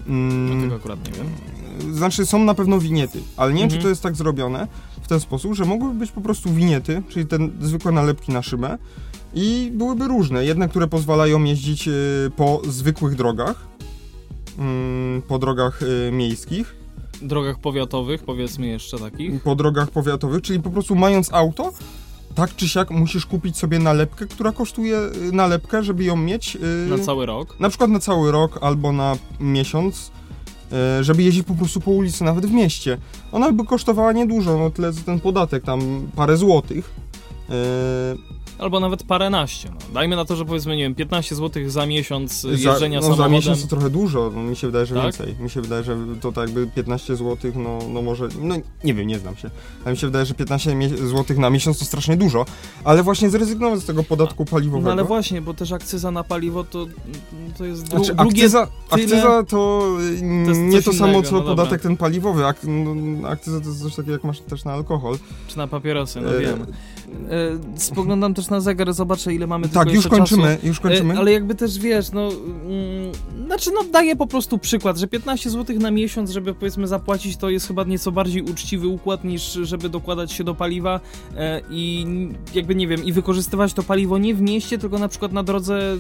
No Mm, tego akurat nie wiem. Znaczy, są na pewno winiety, ale nie wiem, Mhm. czy to jest tak zrobione w ten sposób, że mogłyby być po prostu winiety, czyli te zwykłe nalepki na szybę i byłyby różne. Jedne, które pozwalają jeździć y, po zwykłych drogach, mm, po drogach y, miejskich, Drogach powiatowych, powiedzmy jeszcze takich. po drogach powiatowych, czyli po prostu mając auto, tak czy siak musisz kupić sobie nalepkę, która kosztuje y, nalepkę, żeby ją mieć Na cały rok. na przykład na cały rok albo na miesiąc, żeby jeździć po prostu po ulicy, nawet w mieście. Ona by kosztowała niedużo, no tyle co ten podatek, tam parę złotych. Albo nawet paręnaście. No. Dajmy na to, że powiedzmy, nie wiem, 15 zł za miesiąc za, jeżdżenia no, samochodem. za miesiąc to trochę dużo, no, mi się wydaje, że Tak? więcej. Mi się wydaje, że to tak jakby 15 zł, no, no może, no nie wiem, nie znam się. Ale mi się wydaje, że 15 zł na miesiąc to strasznie dużo, ale właśnie zrezygnować z tego podatku paliwowego. No ale właśnie, bo też akcyza na paliwo to, to jest dru- Znaczy, drugie... akcyza, tyle- akcyza to, To jest nie to samo innego, co no dobra. podatek ten paliwowy. Ak, no, akcyza to jest coś takiego jak masz też na alkohol. Czy na papierosy, no E, wiem. E, spoglądam też na zegar, zobaczę ile mamy Tak, już kończymy, czasu. już kończymy. E, ale jakby też wiesz, no. Mm, znaczy, no daję po prostu przykład, że 15 zł na miesiąc, żeby powiedzmy zapłacić, to jest chyba nieco bardziej uczciwy układ niż żeby dokładać się do paliwa e, i jakby nie wiem, i wykorzystywać to paliwo nie w mieście, tylko na przykład na drodze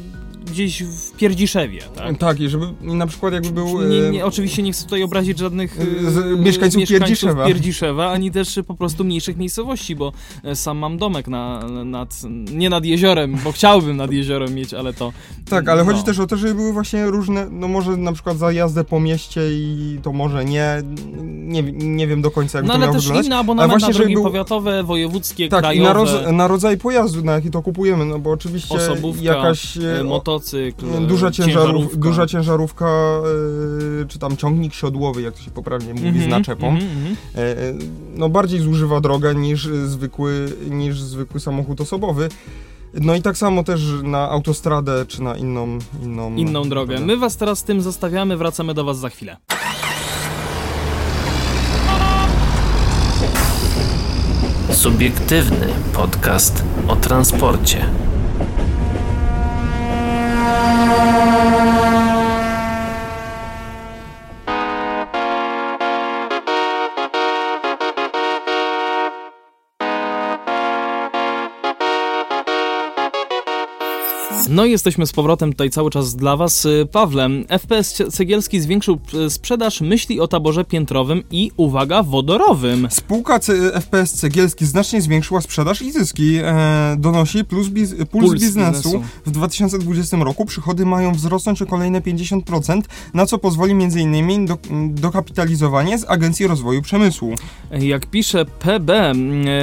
gdzieś w Pierdziszewie, tak? Tak, i żeby na przykład jakby był... Nie, e, nie, oczywiście nie chcę tutaj obrazić żadnych Z- e, mieszkańców Pierdziszewa. Pierdziszewa, ani też po prostu mniejszych miejscowości, bo e, sam mam domek na, nad, nie nad jeziorem, bo chciałbym nad jeziorem mieć, ale to... Tak, ale no. chodzi też o to, żeby były właśnie różne, no może na przykład za jazdę po mieście i to może nie, nie, nie wiem do końca jak No to miało też wyglądać. inne Ale abonament właśnie, na żeby drogi był- powiatowe, wojewódzkie, Tak, i krajowe, na, roz, na rodzaj pojazdu, na jaki to kupujemy, no bo oczywiście osobówka, jakaś e, e, o- motocykl, duża, ciężarów, ciężarówka. duża ciężarówka, e, czy tam ciągnik siodłowy, jak to się poprawnie mówi, z Mhm, naczepą, mhm, mhm. e, no bardziej zużywa drogę niż zwykły, niż zwykły samochód osobowy. No i tak samo też na autostradę, czy na inną... Inną, Inną drogę. My was teraz z tym zostawiamy, wracamy do was za chwilę. Subiektywny podcast o transporcie. No i jesteśmy z powrotem tutaj cały czas dla was. Y, Pawle, FPS Cegielski zwiększył y, sprzedaż myśli o taborze piętrowym i, uwaga, wodorowym. Spółka C FPS Cegielski znacznie zwiększyła sprzedaż i zyski, e, donosi plus biz Puls, Puls biznesu. biznesu. W 2020 roku przychody mają wzrosnąć o kolejne 50%, na co pozwoli m.in. Do, dokapitalizowanie z Agencji Rozwoju Przemysłu. Jak pisze PB,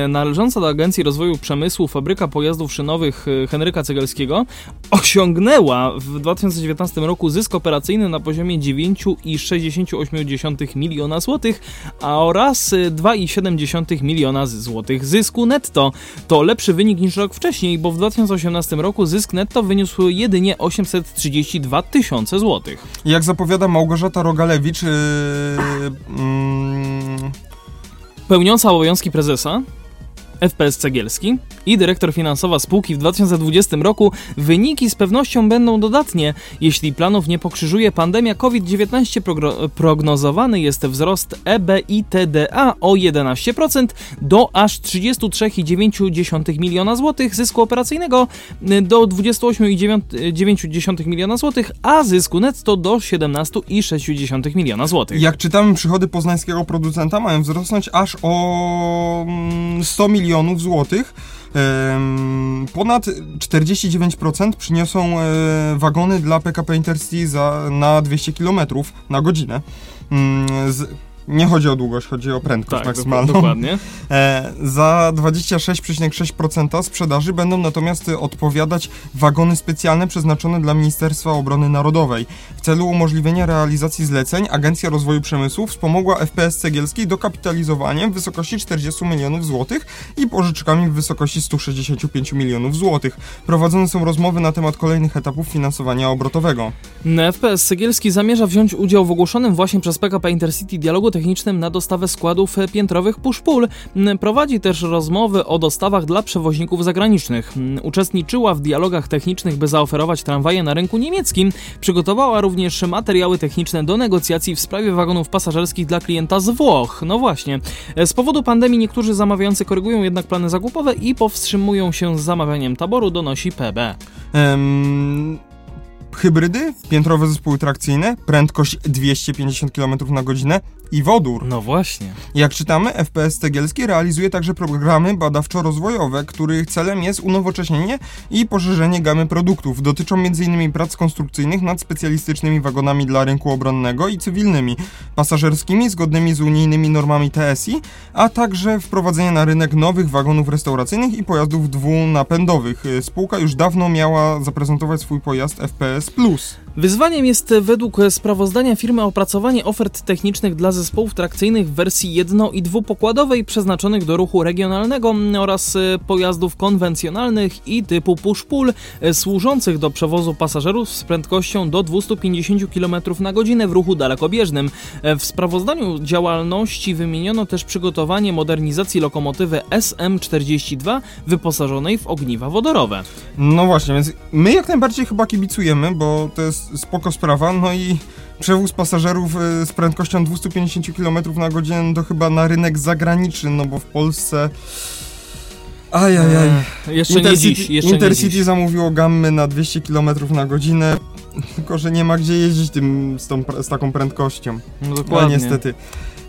y, należąca do Agencji Rozwoju Przemysłu fabryka pojazdów szynowych y, Henryka Cegelskiego osiągnęła w 2019 roku zysk operacyjny na poziomie 9,68 miliona złotych, a oraz y, 2,7 miliona z- złotych zysku netto. To lepszy wynik niż rok wcześniej, bo w 2018 roku zysk netto wyniósł jedynie 832 tysiące złotych. Jak zapowiada Małgorzata Rogalewicz, e, mm, Pełniąca obowiązki prezesa FPS Cegielski i dyrektor finansowa spółki w 2020 roku wyniki z pewnością będą dodatnie. Jeśli planów nie pokrzyżuje pandemia COVID-19, progro- prognozowany jest wzrost EBITDA o 11% do aż 33,9 miliona złotych zysku operacyjnego y, do 28,9 miliona złotych, a zysku netto do 17,6 miliona złotych. jak czytamy, przychody poznańskiego producenta mają wzrosnąć aż o mm, 100 milionów złotych. Em, Ponad 49% przyniosą e, wagony dla PKP Intercity za, na 200 km na godzinę. Mm, Z, nie chodzi o długość, chodzi o prędkość Tak, maksymalną. dokładnie. E, za 26,6% sprzedaży będą natomiast odpowiadać wagony specjalne przeznaczone dla Ministerstwa Obrony Narodowej. W celu umożliwienia realizacji zleceń Agencja Rozwoju Przemysłu wspomogła FPS Cegielskiej dokapitalizowaniem w wysokości 40 milionów złotych i pożyczkami w wysokości 165 milionów złotych. Prowadzone są rozmowy na temat kolejnych etapów finansowania obrotowego. FPS Cegielski zamierza wziąć udział w ogłoszonym właśnie przez PKP Intercity dialogu technicznym na dostawę składów piętrowych push-pull. M, Prowadzi też rozmowy o dostawach dla przewoźników zagranicznych. Uczestniczyła w dialogach technicznych, by zaoferować tramwaje na rynku niemieckim. Przygotowała również materiały techniczne do negocjacji w sprawie wagonów pasażerskich dla klienta z Włoch. No właśnie. Z powodu pandemii niektórzy zamawiający korygują jednak plany zakupowe i powstrzymują się z zamawianiem taboru, donosi PB. Em, hybrydy, piętrowe zespoły trakcyjne, prędkość 250 km na godzinę i wodór. No właśnie. Jak czytamy, FPS Cegielski realizuje także programy badawczo-rozwojowe, których celem jest unowocześnienie i poszerzenie gamy produktów. Dotyczą m.in. prac konstrukcyjnych nad specjalistycznymi wagonami dla rynku obronnego i cywilnymi, pasażerskimi zgodnymi z unijnymi normami TSI, a także wprowadzenia na rynek nowych wagonów restauracyjnych i pojazdów dwunapędowych. Spółka już dawno miała zaprezentować swój pojazd FPS Plus. Wyzwaniem jest według sprawozdania firmy opracowanie ofert technicznych dla zespołów trakcyjnych w wersji jedno- i dwupokładowej przeznaczonych do ruchu regionalnego oraz e, pojazdów konwencjonalnych i typu push-pull e, służących do przewozu pasażerów z prędkością do 250 km na godzinę w ruchu dalekobieżnym. E, W sprawozdaniu działalności wymieniono też przygotowanie modernizacji lokomotywy SM42 wyposażonej w ogniwa wodorowe. No właśnie, więc my jak najbardziej chyba kibicujemy, bo to jest spoko sprawa, no i przewóz pasażerów y, z prędkością 250 km na godzinę to chyba na rynek zagraniczny, no bo w Polsce Ajajaj. Eee, jeszcze nie dziś. Jeszcze Intercity nie dziś. zamówiło gammy na 200 km na godzinę, tylko że nie ma gdzie jeździć tym, z, tą, z taką prędkością. No No dokładnie. niestety.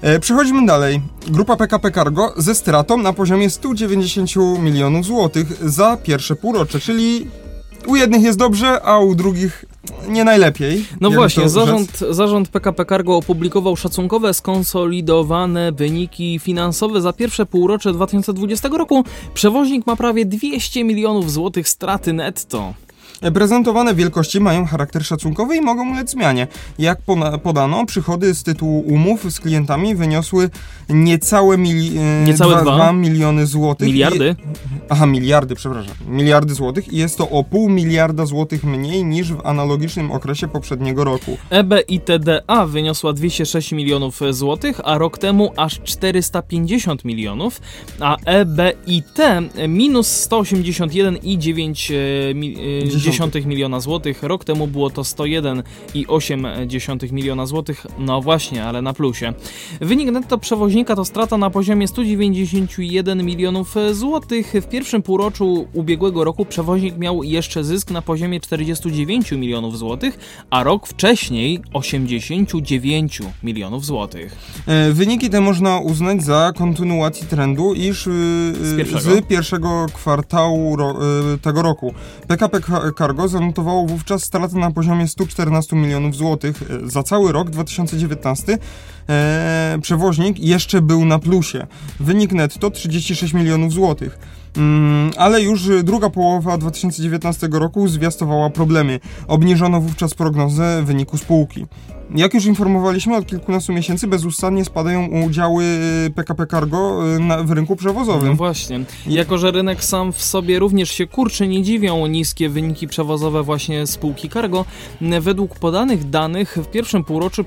E, przechodzimy dalej. Grupa PKP Cargo ze stratą na poziomie 190 milionów złotych za pierwsze półrocze, czyli u jednych jest dobrze, a u drugich nie najlepiej. No właśnie, zarząd, zarząd PKP Cargo opublikował szacunkowe, skonsolidowane wyniki finansowe za pierwsze półrocze 2020 roku. Przewoźnik ma prawie 200 milionów złotych straty netto. Prezentowane wielkości mają charakter szacunkowy i mogą ulec zmianie. Jak podano, przychody z tytułu umów z klientami wyniosły niecałe, mili e, niecałe dwa, dwa. miliony złotych. Miliardy? I... Aha, miliardy, przepraszam. Miliardy złotych i jest to o pół miliarda złotych mniej niż w analogicznym okresie poprzedniego roku. EBITDA wyniosła 206 milionów złotych, a rok temu aż 450 milionów, a EBIT minus 181,9 e, milionów e, 1,8 miliona złotych, rok temu było to 101,8 miliona złotych, no właśnie, ale na plusie. Wynik netto przewoźnika to strata na poziomie 191 milionów złotych. W pierwszym półroczu ubiegłego roku przewoźnik miał jeszcze zysk na poziomie 49 milionów złotych, a rok wcześniej 89 milionów złotych. E, wyniki te można uznać za kontynuację trendu, iż e, z pierwszego, z pierwszego kwartału ro, e, tego roku PKP Cargo zanotowało wówczas stratę na poziomie 114 milionów złotych. E, Za cały rok 2019 e, przewoźnik jeszcze był na plusie. Wynik netto 36 milionów złotych. Mm, ale już druga połowa 2019 roku zwiastowała problemy. Obniżono wówczas prognozę wyniku spółki. Jak już informowaliśmy, od kilkunastu miesięcy bezustannie spadają udziały y, PKP Cargo y, na, w rynku No przewozowym. właśnie. Jako, że rynek sam w sobie również się kurczy, nie dziwią niskie wyniki przewozowe właśnie spółki Cargo. Według podanych danych w pierwszym półroczu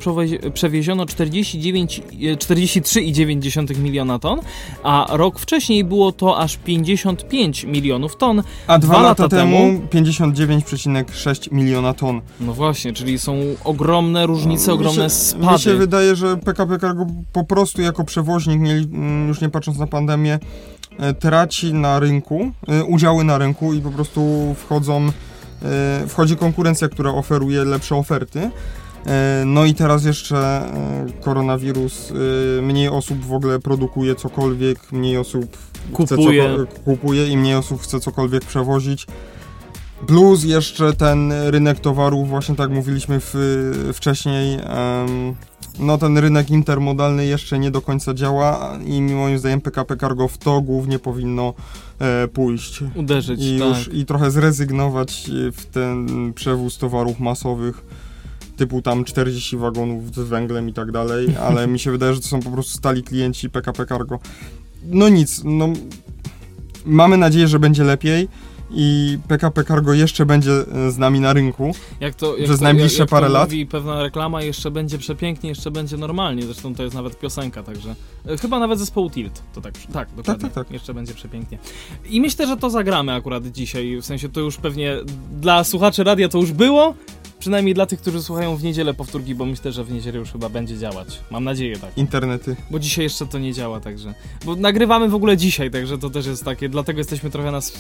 przewieziono 49, e, 43,9 miliona ton, a rok wcześniej było to aż 55 milionów ton. A dwa, dwa lata, lata temu 59,6 miliona ton. No właśnie, czyli są ogromne różnice, ogromne mi się, spady. Mi się wydaje, że PKP Cargo po prostu jako przewoźnik, nie, mm, już nie patrząc na pandemię, e, traci na rynku, e, udziały na rynku i po prostu wchodzą, e, wchodzi konkurencja, która oferuje lepsze oferty. No i teraz jeszcze koronawirus, mniej osób w ogóle produkuje cokolwiek, mniej osób chce Kupuje. coko- kupuje i mniej osób chce cokolwiek przewozić. Plus jeszcze ten rynek towarów, właśnie tak mówiliśmy w, wcześniej, em, no ten rynek intermodalny jeszcze nie do końca działa i moim zdaniem PKP Cargo w to głównie powinno e, pójść. Uderzyć, I, tak. już, I trochę zrezygnować e, w ten przewóz towarów masowych, typu tam 40 wagonów z węglem i tak dalej, ale mi się wydaje, że to są po prostu stali klienci PKP Cargo. No nic, no mamy nadzieję, że będzie lepiej i PKP Cargo jeszcze będzie e, z nami na rynku. Jak to, jak Przez to, najbliższe jak, jak parę to lat? mówi pewna reklama, jeszcze będzie przepięknie, jeszcze będzie normalnie. Zresztą to jest nawet piosenka, także. e, Chyba nawet zespołu Tilt. To tak, tak, dokładnie. tak, tak. Jeszcze będzie przepięknie. I myślę, że to zagramy akurat dzisiaj. W sensie to już pewnie dla słuchaczy radia to już było. Przynajmniej dla tych, którzy słuchają w niedzielę powtórki, bo myślę, że w niedzielę już chyba będzie działać. Mam nadzieję tak. Internety. Bo dzisiaj jeszcze to nie działa, także. Bo nagrywamy w ogóle dzisiaj, także to też jest takie. Dlatego jesteśmy trochę nas.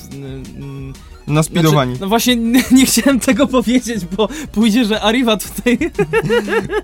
Naspidowani. Znaczy, no właśnie nie, nie chciałem tego powiedzieć, bo pójdzie, że Arriva tutaj.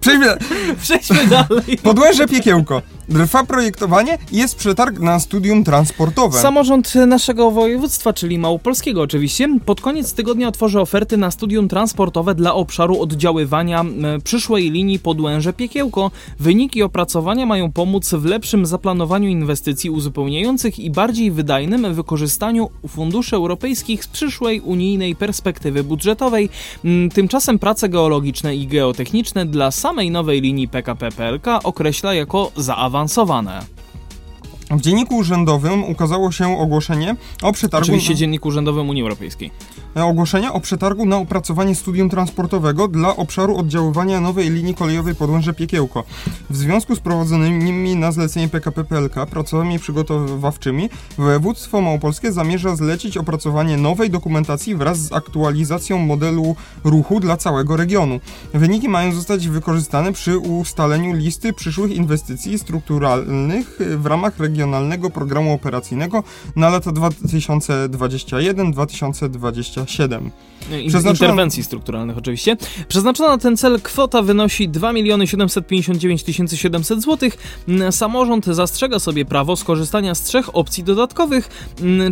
Przejdźmy, Przejdźmy dalej. podłęże piekiełko. Trwa projektowanie i jest przetarg na studium transportowe. Samorząd naszego województwa, czyli Małopolskiego oczywiście, pod koniec tygodnia otworzy oferty na studium transportowe dla obszaru oddziaływania przyszłej linii Podłęże Piekiełko. Wyniki opracowania mają pomóc w lepszym zaplanowaniu inwestycji uzupełniających i bardziej wydajnym wykorzystaniu funduszy europejskich z przyszłej unijnej perspektywy budżetowej. Tymczasem prace geologiczne i geotechniczne dla samej nowej linii PKP PLK określa jako zaawansowane. W dzienniku urzędowym ukazało się ogłoszenie o przetargu. Oczywiście Dziennik Urzędowym Unii Europejskiej. Ogłoszenie o przetargu na opracowanie studium transportowego dla obszaru oddziaływania nowej linii kolejowej Podłęże Piekiełko. W związku z prowadzonymi na zlecenie PKP PLK pracami przygotowawczymi województwo małopolskie zamierza zlecić opracowanie nowej dokumentacji wraz z aktualizacją modelu ruchu dla całego regionu. Wyniki mają zostać wykorzystane przy ustaleniu listy przyszłych inwestycji strukturalnych w ramach Regionalnego Programu Operacyjnego na lata 2021-2027. 27 Przeznaczono... Interwencji strukturalnych oczywiście. Przeznaczona na ten cel kwota wynosi 2 759 700 zł. Samorząd zastrzega sobie prawo skorzystania z trzech opcji dodatkowych,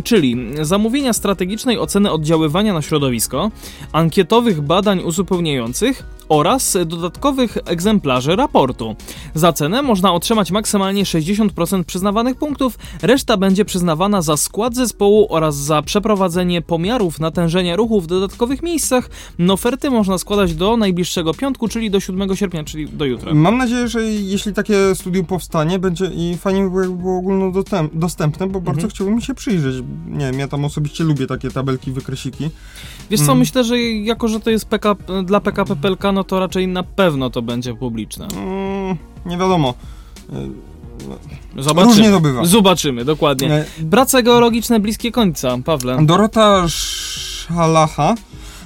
czyli zamówienia strategicznej oceny oddziaływania na środowisko, ankietowych badań uzupełniających oraz dodatkowych egzemplarzy raportu. Za cenę można otrzymać maksymalnie 60% przyznawanych punktów, reszta będzie przyznawana za skład zespołu oraz za przeprowadzenie pomiarów natężenia ruchu w dodatkowych miejscach. Oferty można składać do najbliższego piątku, czyli do 7 sierpnia, czyli do jutra. Mam nadzieję, że jeśli takie studium powstanie, będzie i fajnie by było ogólnodostępne, bo bardzo mhm. chciałbym się przyjrzeć. Nie wiem, ja tam osobiście lubię takie tabelki, wykresiki. Wiesz co, mm. myślę, że jako, że to jest PK, dla PKP PLK, no to raczej na pewno to będzie publiczne. Mm, nie wiadomo. Zobaczymy. Różnie to bywa. Zobaczymy, dokładnie. Prace geologiczne bliskie końca, Pawle. Dorota Szalacha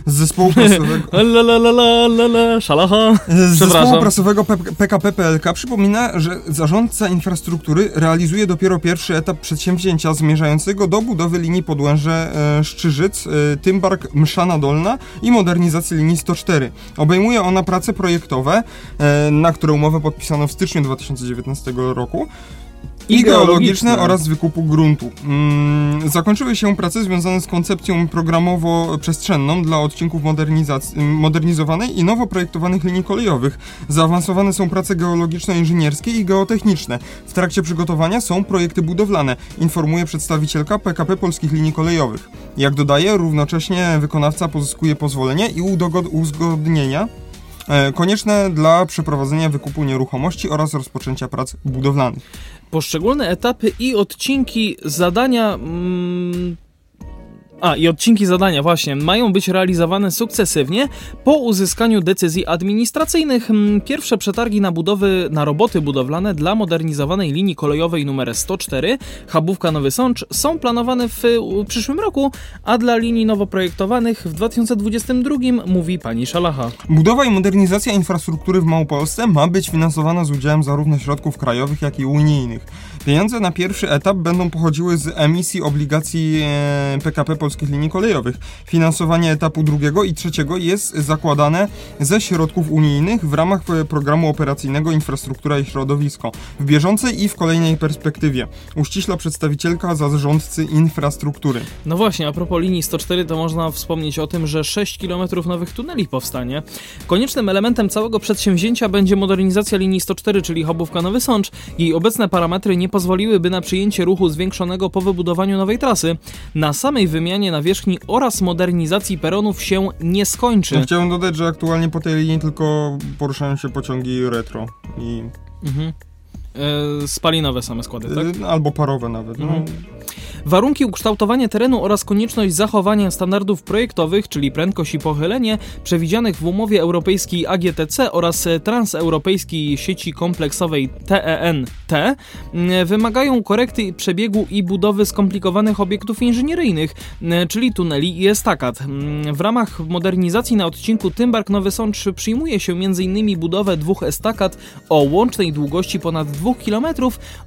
z zespołu prasowego... la, la, la, la, la, la, szalacha. Z zespołu prasowego PKP PLK przypomina, że zarządca infrastruktury realizuje dopiero pierwszy etap przedsięwzięcia zmierzającego do budowy linii Podłęże e, Szczyżyc, e, Tymbark Mszana Dolna i modernizacji linii 104. Obejmuje ona prace projektowe, e, na które umowę podpisano w styczniu 2019 roku i geologiczne oraz wykupu gruntu. Mm, zakończyły się prace związane z koncepcją programowo-przestrzenną dla odcinków modernizowanej i nowo projektowanych linii kolejowych. Zaawansowane są prace geologiczno-inżynierskie i geotechniczne. W trakcie przygotowania są projekty budowlane, informuje przedstawicielka PKP Polskich Linii Kolejowych. Jak dodaje, równocześnie wykonawca pozyskuje pozwolenie i uzgodnienia e, konieczne dla przeprowadzenia wykupu nieruchomości oraz rozpoczęcia prac budowlanych poszczególne etapy i odcinki zadania. Mm, a, i odcinki zadania właśnie mają być realizowane sukcesywnie po uzyskaniu decyzji administracyjnych. Mm, pierwsze przetargi na budowy, na roboty budowlane dla modernizowanej linii kolejowej numer 104 Chabówka Nowy Sącz są planowane w przyszłym roku, a dla linii nowo projektowanych w 2022 mówi pani Szalacha. Budowa i modernizacja infrastruktury w Małopolsce ma być finansowana z udziałem zarówno środków krajowych, jak i unijnych. Pieniądze na pierwszy etap będą pochodziły z emisji obligacji PKP e, Polskich Linii Kolejowych. Finansowanie etapu drugiego i trzeciego jest zakładane ze środków unijnych w ramach e, programu operacyjnego Infrastruktura i Środowisko w bieżącej i w kolejnej perspektywie. Uściśla przedstawicielka zarządcy infrastruktury. No właśnie, a propos linii 104 to można wspomnieć o tym, że 6 km nowych tuneli powstanie. Koniecznym elementem całego przedsięwzięcia będzie modernizacja linii 104, czyli Hobówka Nowy Sącz. Jej obecne parametry nie pozwoliłyby na przyjęcie ruchu zwiększonego po wybudowaniu nowej trasy. Na samej wymianie nawierzchni oraz modernizacji peronów się nie skończy. Ja chciałem dodać, że aktualnie po tej linii tylko poruszają się pociągi retro i... Mhm. E, spalinowe same składy, tak? E, albo parowe nawet. No. Mhm. Warunki ukształtowania terenu oraz konieczność zachowania standardów projektowych, czyli prędkość i pochylenie, przewidzianych w umowie europejskiej AGTC oraz transeuropejskiej sieci kompleksowej TEN-T, mm, wymagają korekty przebiegu i budowy skomplikowanych obiektów inżynieryjnych, mm, czyli tuneli i estakad. Mm, w ramach modernizacji na odcinku Tymbark-Nowy Sącz przyjmuje się m.in. budowę dwóch estakad o łącznej długości ponad 2 km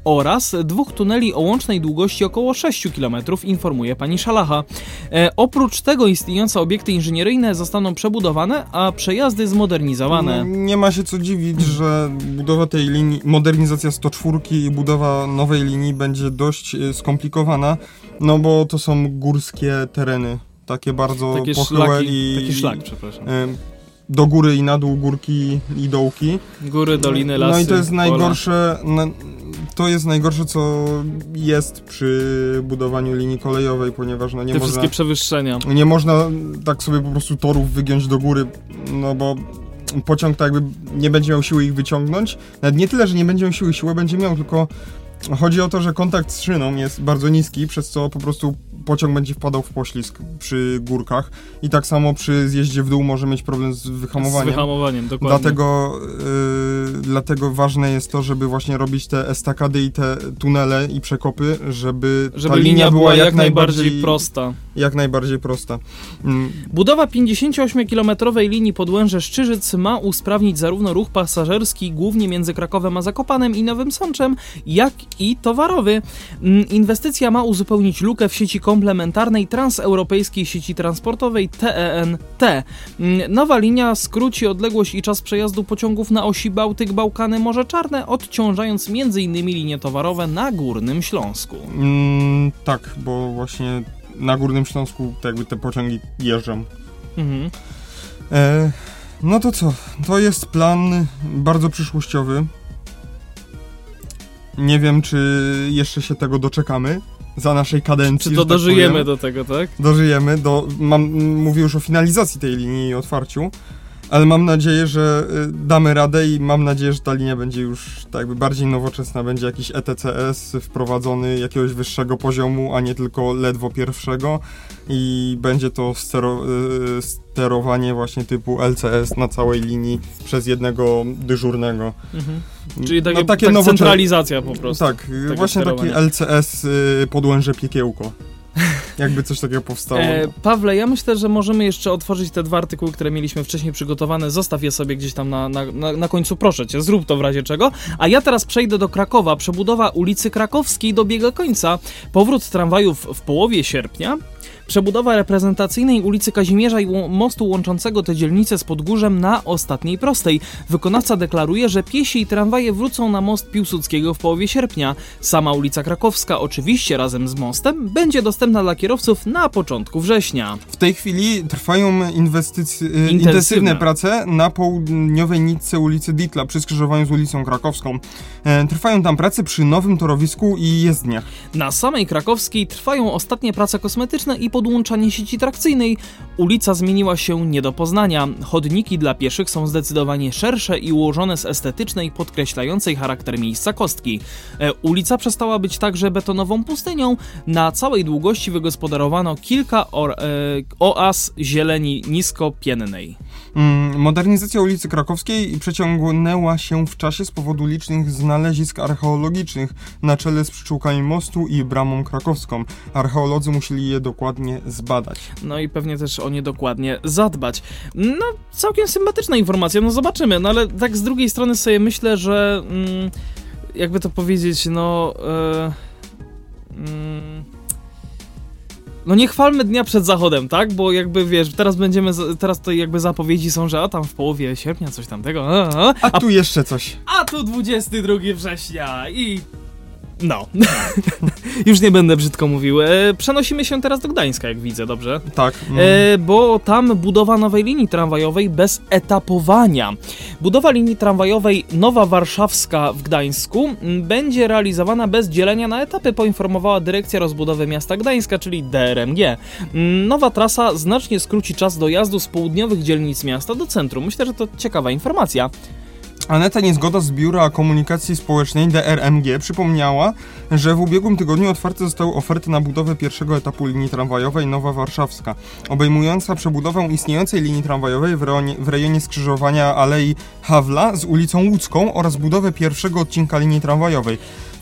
oraz dwóch tuneli o łącznej długości około 6 km, informuje pani Szalacha. E, oprócz tego istniejące obiekty inżynieryjne zostaną przebudowane, a przejazdy zmodernizowane. Nie ma się co dziwić, że budowa tej linii, modernizacja 104 i budowa nowej linii będzie dość e, skomplikowana, no bo to są górskie tereny takie bardzo takie pochyłe szlaki, i... Taki szlak, przepraszam. Do góry i na dół, górki i dołki. Góry, doliny, lasy. No i to jest najgorsze, na, to jest najgorsze, co jest przy budowaniu linii kolejowej, ponieważ no nie Te można... wszystkie przewyższenia. Nie można tak sobie po prostu torów wygiąć do góry, no bo pociąg tak jakby nie będzie miał siły ich wyciągnąć. Nawet nie tyle, że nie będzie miał siły, siłę będzie miał, tylko chodzi o to, że kontakt z szyną jest bardzo niski, przez co po prostu pociąg będzie wpadał w poślizg przy górkach i tak samo przy zjeździe w dół może mieć problem z wyhamowaniem. Z wyhamowaniem, dokładnie. Dlatego, yy, dlatego ważne jest to, żeby właśnie robić te estakady i te tunele i przekopy, żeby, żeby ta linia, linia była, jak, jak najbardziej, najbardziej, prosta. Jak najbardziej prosta. Mm. Budowa 58-kilometrowej linii Podłęże-Szczyżyc ma usprawnić zarówno ruch pasażerski, głównie między Krakowem a Zakopanem i Nowym Sączem, jak i towarowy. Mm, Inwestycja ma uzupełnić lukę w sieci komplementarnej transeuropejskiej sieci transportowej TEN-T. Mm, Nowa linia skróci odległość i czas przejazdu pociągów na osi Bałtyk-Bałkany-Morze Czarne, odciążając m.in. linie towarowe na Górnym Śląsku. Mm, tak, bo właśnie na Górnym Śląsku jakby te pociągi jeżdżą. Mhm. E, no to co? To jest plan bardzo przyszłościowy. Nie wiem, czy jeszcze się tego doczekamy za naszej kadencji. Czy to tak dożyjemy powiem. do tego, tak? Dożyjemy. Do, mam, mówię już o finalizacji tej linii i otwarciu. Ale mam nadzieję, że y, damy radę i mam nadzieję, że ta linia będzie już tak jakby bardziej nowoczesna. Będzie jakiś ETCS wprowadzony jakiegoś wyższego poziomu, a nie tylko ledwo pierwszego. I będzie to stero, y, sterowanie właśnie typu LCS na całej linii przez jednego dyżurnego. Mhm. Czyli takie, No, takie tak nowocze- centralizacja po prostu. Tak, właśnie taki. LCS y, podłęże piekiełko. Jakby coś takiego powstało. E, Pawle, ja myślę, że możemy jeszcze otworzyć te dwa artykuły, które mieliśmy wcześniej przygotowane. Zostaw je sobie gdzieś tam na, na, na, na końcu, proszę cię, zrób to w razie czego. A ja teraz przejdę do Krakowa. Przebudowa ulicy Krakowskiej dobiega końca. Powrót tramwajów w połowie sierpnia. Przebudowa reprezentacyjnej ulicy Kazimierza i mostu łączącego te dzielnice z Podgórzem na ostatniej prostej. Wykonawca deklaruje, że piesi i tramwaje wrócą na most Piłsudskiego w połowie sierpnia. Sama ulica Krakowska, oczywiście razem z mostem, będzie dostępna dla kierowców na początku września. W tej chwili trwają inwestycje, Intensywne. intensywne prace na południowej nitce ulicy Ditla przy skrzyżowaniu z ulicą Krakowską. E, Trwają tam prace przy nowym torowisku i jezdniach. Na samej Krakowskiej trwają ostatnie prace kosmetyczne i podłączanie sieci trakcyjnej. Ulica zmieniła się nie do poznania. Chodniki dla pieszych są zdecydowanie szersze i ułożone z estetycznej, podkreślającej charakter miejsca kostki. E, ulica przestała być także betonową pustynią. Na całej długości wygospodarowano kilka or, e, oaz zieleni niskopiennej. Mm, Modernizacja ulicy Krakowskiej przeciągnęła się w czasie z powodu licznych znalezisk archeologicznych na czele z przyczółkami mostu i bramą krakowską. Archeolodzy musieli je dokładnie zbadać. No i pewnie też o nie dokładnie zadbać. No, całkiem sympatyczna informacja, no zobaczymy. No ale tak z drugiej strony sobie myślę, że mm, jakby to powiedzieć, no. E, mm, no nie chwalmy dnia przed zachodem, tak? Bo jakby wiesz, teraz będziemy, teraz to jakby zapowiedzi są, że a tam w połowie sierpnia coś tamtego, a, a, A tu jeszcze coś. a tu 22 września i... No. Już nie będę brzydko mówił. E, przenosimy się teraz do Gdańska, jak widzę, dobrze? Tak. mm. E, bo tam budowa nowej linii tramwajowej bez etapowania. Budowa linii tramwajowej Nowa Warszawska w Gdańsku m, będzie realizowana bez dzielenia na etapy, poinformowała Dyrekcja Rozbudowy Miasta Gdańska, czyli DRMG. M, Nowa trasa znacznie skróci czas dojazdu z południowych dzielnic miasta do centrum. Myślę, że to ciekawa informacja. Aneta Niezgoda z Biura Komunikacji Społecznej DRMG przypomniała, że w ubiegłym tygodniu otwarte zostały oferty na budowę pierwszego etapu linii tramwajowej Nowa Warszawska, obejmująca przebudowę istniejącej linii tramwajowej w rejonie, w rejonie skrzyżowania Alei Hawla z ulicą Łódzką oraz budowę pierwszego odcinka linii tramwajowej.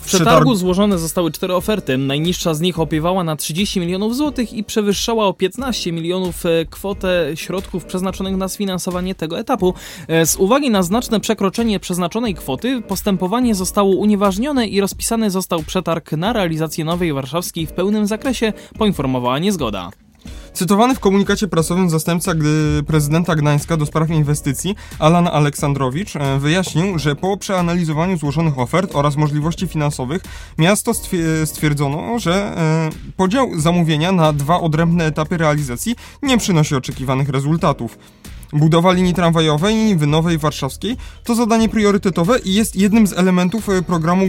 W przetargu złożone zostały cztery oferty. Najniższa z nich opiewała na 30 milionów złotych i przewyższała o 15 milionów e, kwotę środków przeznaczonych na sfinansowanie tego etapu. E, Z uwagi na znaczne przekroczenie przeznaczonej kwoty, postępowanie zostało unieważnione i rozpisany został przetarg na realizację Nowej Warszawskiej w pełnym zakresie, poinformowała niezgoda. Cytowany w komunikacie prasowym zastępca prezydenta Gdańska do spraw inwestycji, Alan Aleksandrowicz, e, wyjaśnił, że po przeanalizowaniu złożonych ofert oraz możliwości finansowych miasto stwie- stwierdzono, że e, podział zamówienia na dwa odrębne etapy realizacji nie przynosi oczekiwanych rezultatów. Budowa linii tramwajowej w Nowej Warszawskiej to zadanie priorytetowe i jest jednym z elementów e, programu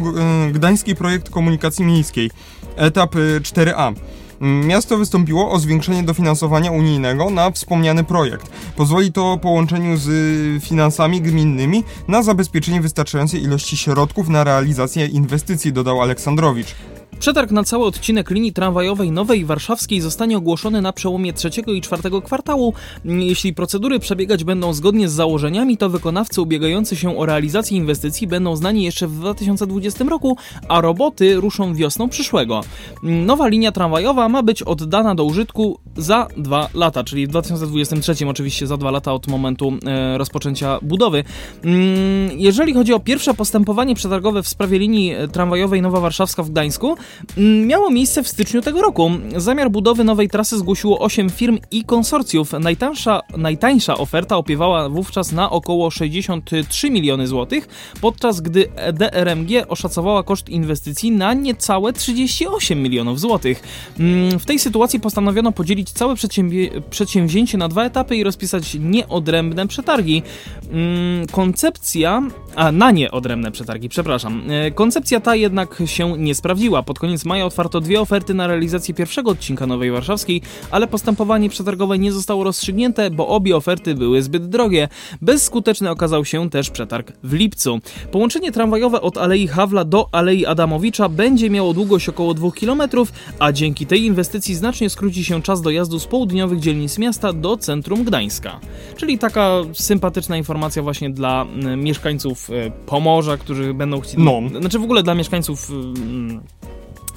Gdański Projekt Komunikacji Miejskiej, etap e, 4A. Miasto wystąpiło o zwiększenie dofinansowania unijnego na wspomniany projekt. Pozwoli to połączeniu z y, finansami gminnymi na zabezpieczenie wystarczającej ilości środków na realizację inwestycji, dodał Aleksandrowicz. Przetarg na cały odcinek linii tramwajowej Nowej Warszawskiej zostanie ogłoszony na przełomie trzeciego i czwartego kwartału. Jeśli procedury przebiegać będą zgodnie z założeniami, to wykonawcy ubiegający się o realizację inwestycji będą znani jeszcze w 2020 roku, a roboty ruszą wiosną przyszłego. Nowa linia tramwajowa ma być oddana do użytku za dwa lata, czyli w 2023 oczywiście za dwa lata od momentu e, rozpoczęcia budowy. Mm, jeżeli chodzi o pierwsze postępowanie przetargowe w sprawie linii e, tramwajowej Nowa Warszawska w Gdańsku, miało miejsce w styczniu tego roku. Zamiar budowy nowej trasy zgłosiło 8 firm i konsorcjów. Najtańsza, najtańsza oferta opiewała wówczas na około 63 miliony złotych, podczas gdy DRMG oszacowała koszt inwestycji na niecałe 38 milionów złotych. Mm, w tej sytuacji postanowiono podzielić całe przedsięwzięcie na dwa etapy i rozpisać nieodrębne przetargi. Mm, koncepcja, a na nieodrębne przetargi, przepraszam. E, koncepcja ta jednak się nie sprawdziła. Pod koniec maja otwarto dwie oferty na realizację pierwszego odcinka Nowej Warszawskiej, ale postępowanie przetargowe nie zostało rozstrzygnięte, bo obie oferty były zbyt drogie. Bezskuteczny okazał się też przetarg w lipcu. Połączenie tramwajowe od Alei Hawla do Alei Adamowicza będzie miało długość około 2 km, a dzięki tej inwestycji znacznie skróci się czas dojazdu z południowych dzielnic miasta do centrum Gdańska. Czyli taka sympatyczna informacja właśnie dla mm, mieszkańców e, Pomorza, którzy będą chcieli... No. Znaczy w ogóle dla mieszkańców mm,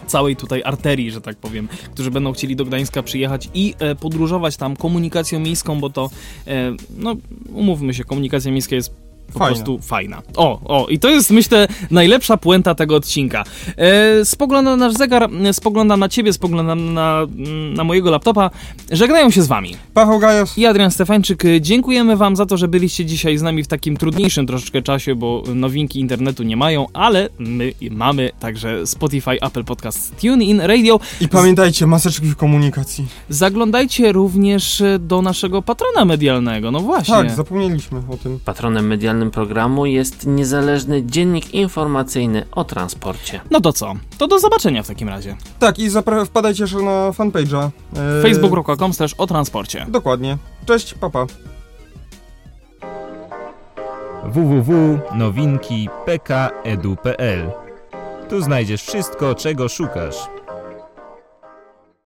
całej tutaj arterii, że tak powiem, którzy będą chcieli do Gdańska przyjechać i e, podróżować tam komunikacją miejską, bo to, e, no umówmy się, komunikacja miejska jest po Fajna. prostu fajna. O, o, i to jest, myślę, najlepsza puenta tego odcinka. E, spoglądam na nasz zegar, e, spoglądam na ciebie, spoglądam na, mm, na mojego laptopa. Żegnają się z wami. Paweł Gajos. I Adrian Stefańczyk, e, dziękujemy wam za to, że byliście dzisiaj z nami w takim trudniejszym troszeczkę czasie, bo nowinki internetu nie mają, ale my mamy także Spotify, Apple Podcast, TuneIn, Radio. I pamiętajcie, maseczki w komunikacji. Zaglądajcie również e, do naszego patrona medialnego, no właśnie. Tak, zapomnieliśmy o tym. Patronem medialnym programu jest niezależny dziennik informacyjny o transporcie. No to co? To do zobaczenia w takim razie. Tak, i zapra- wpadajcie jeszcze na fanpage'a. E, Facebook.com też o transporcie. Dokładnie. Cześć, papa. www.nowinki.pk.edu.pl Tu znajdziesz wszystko, czego szukasz.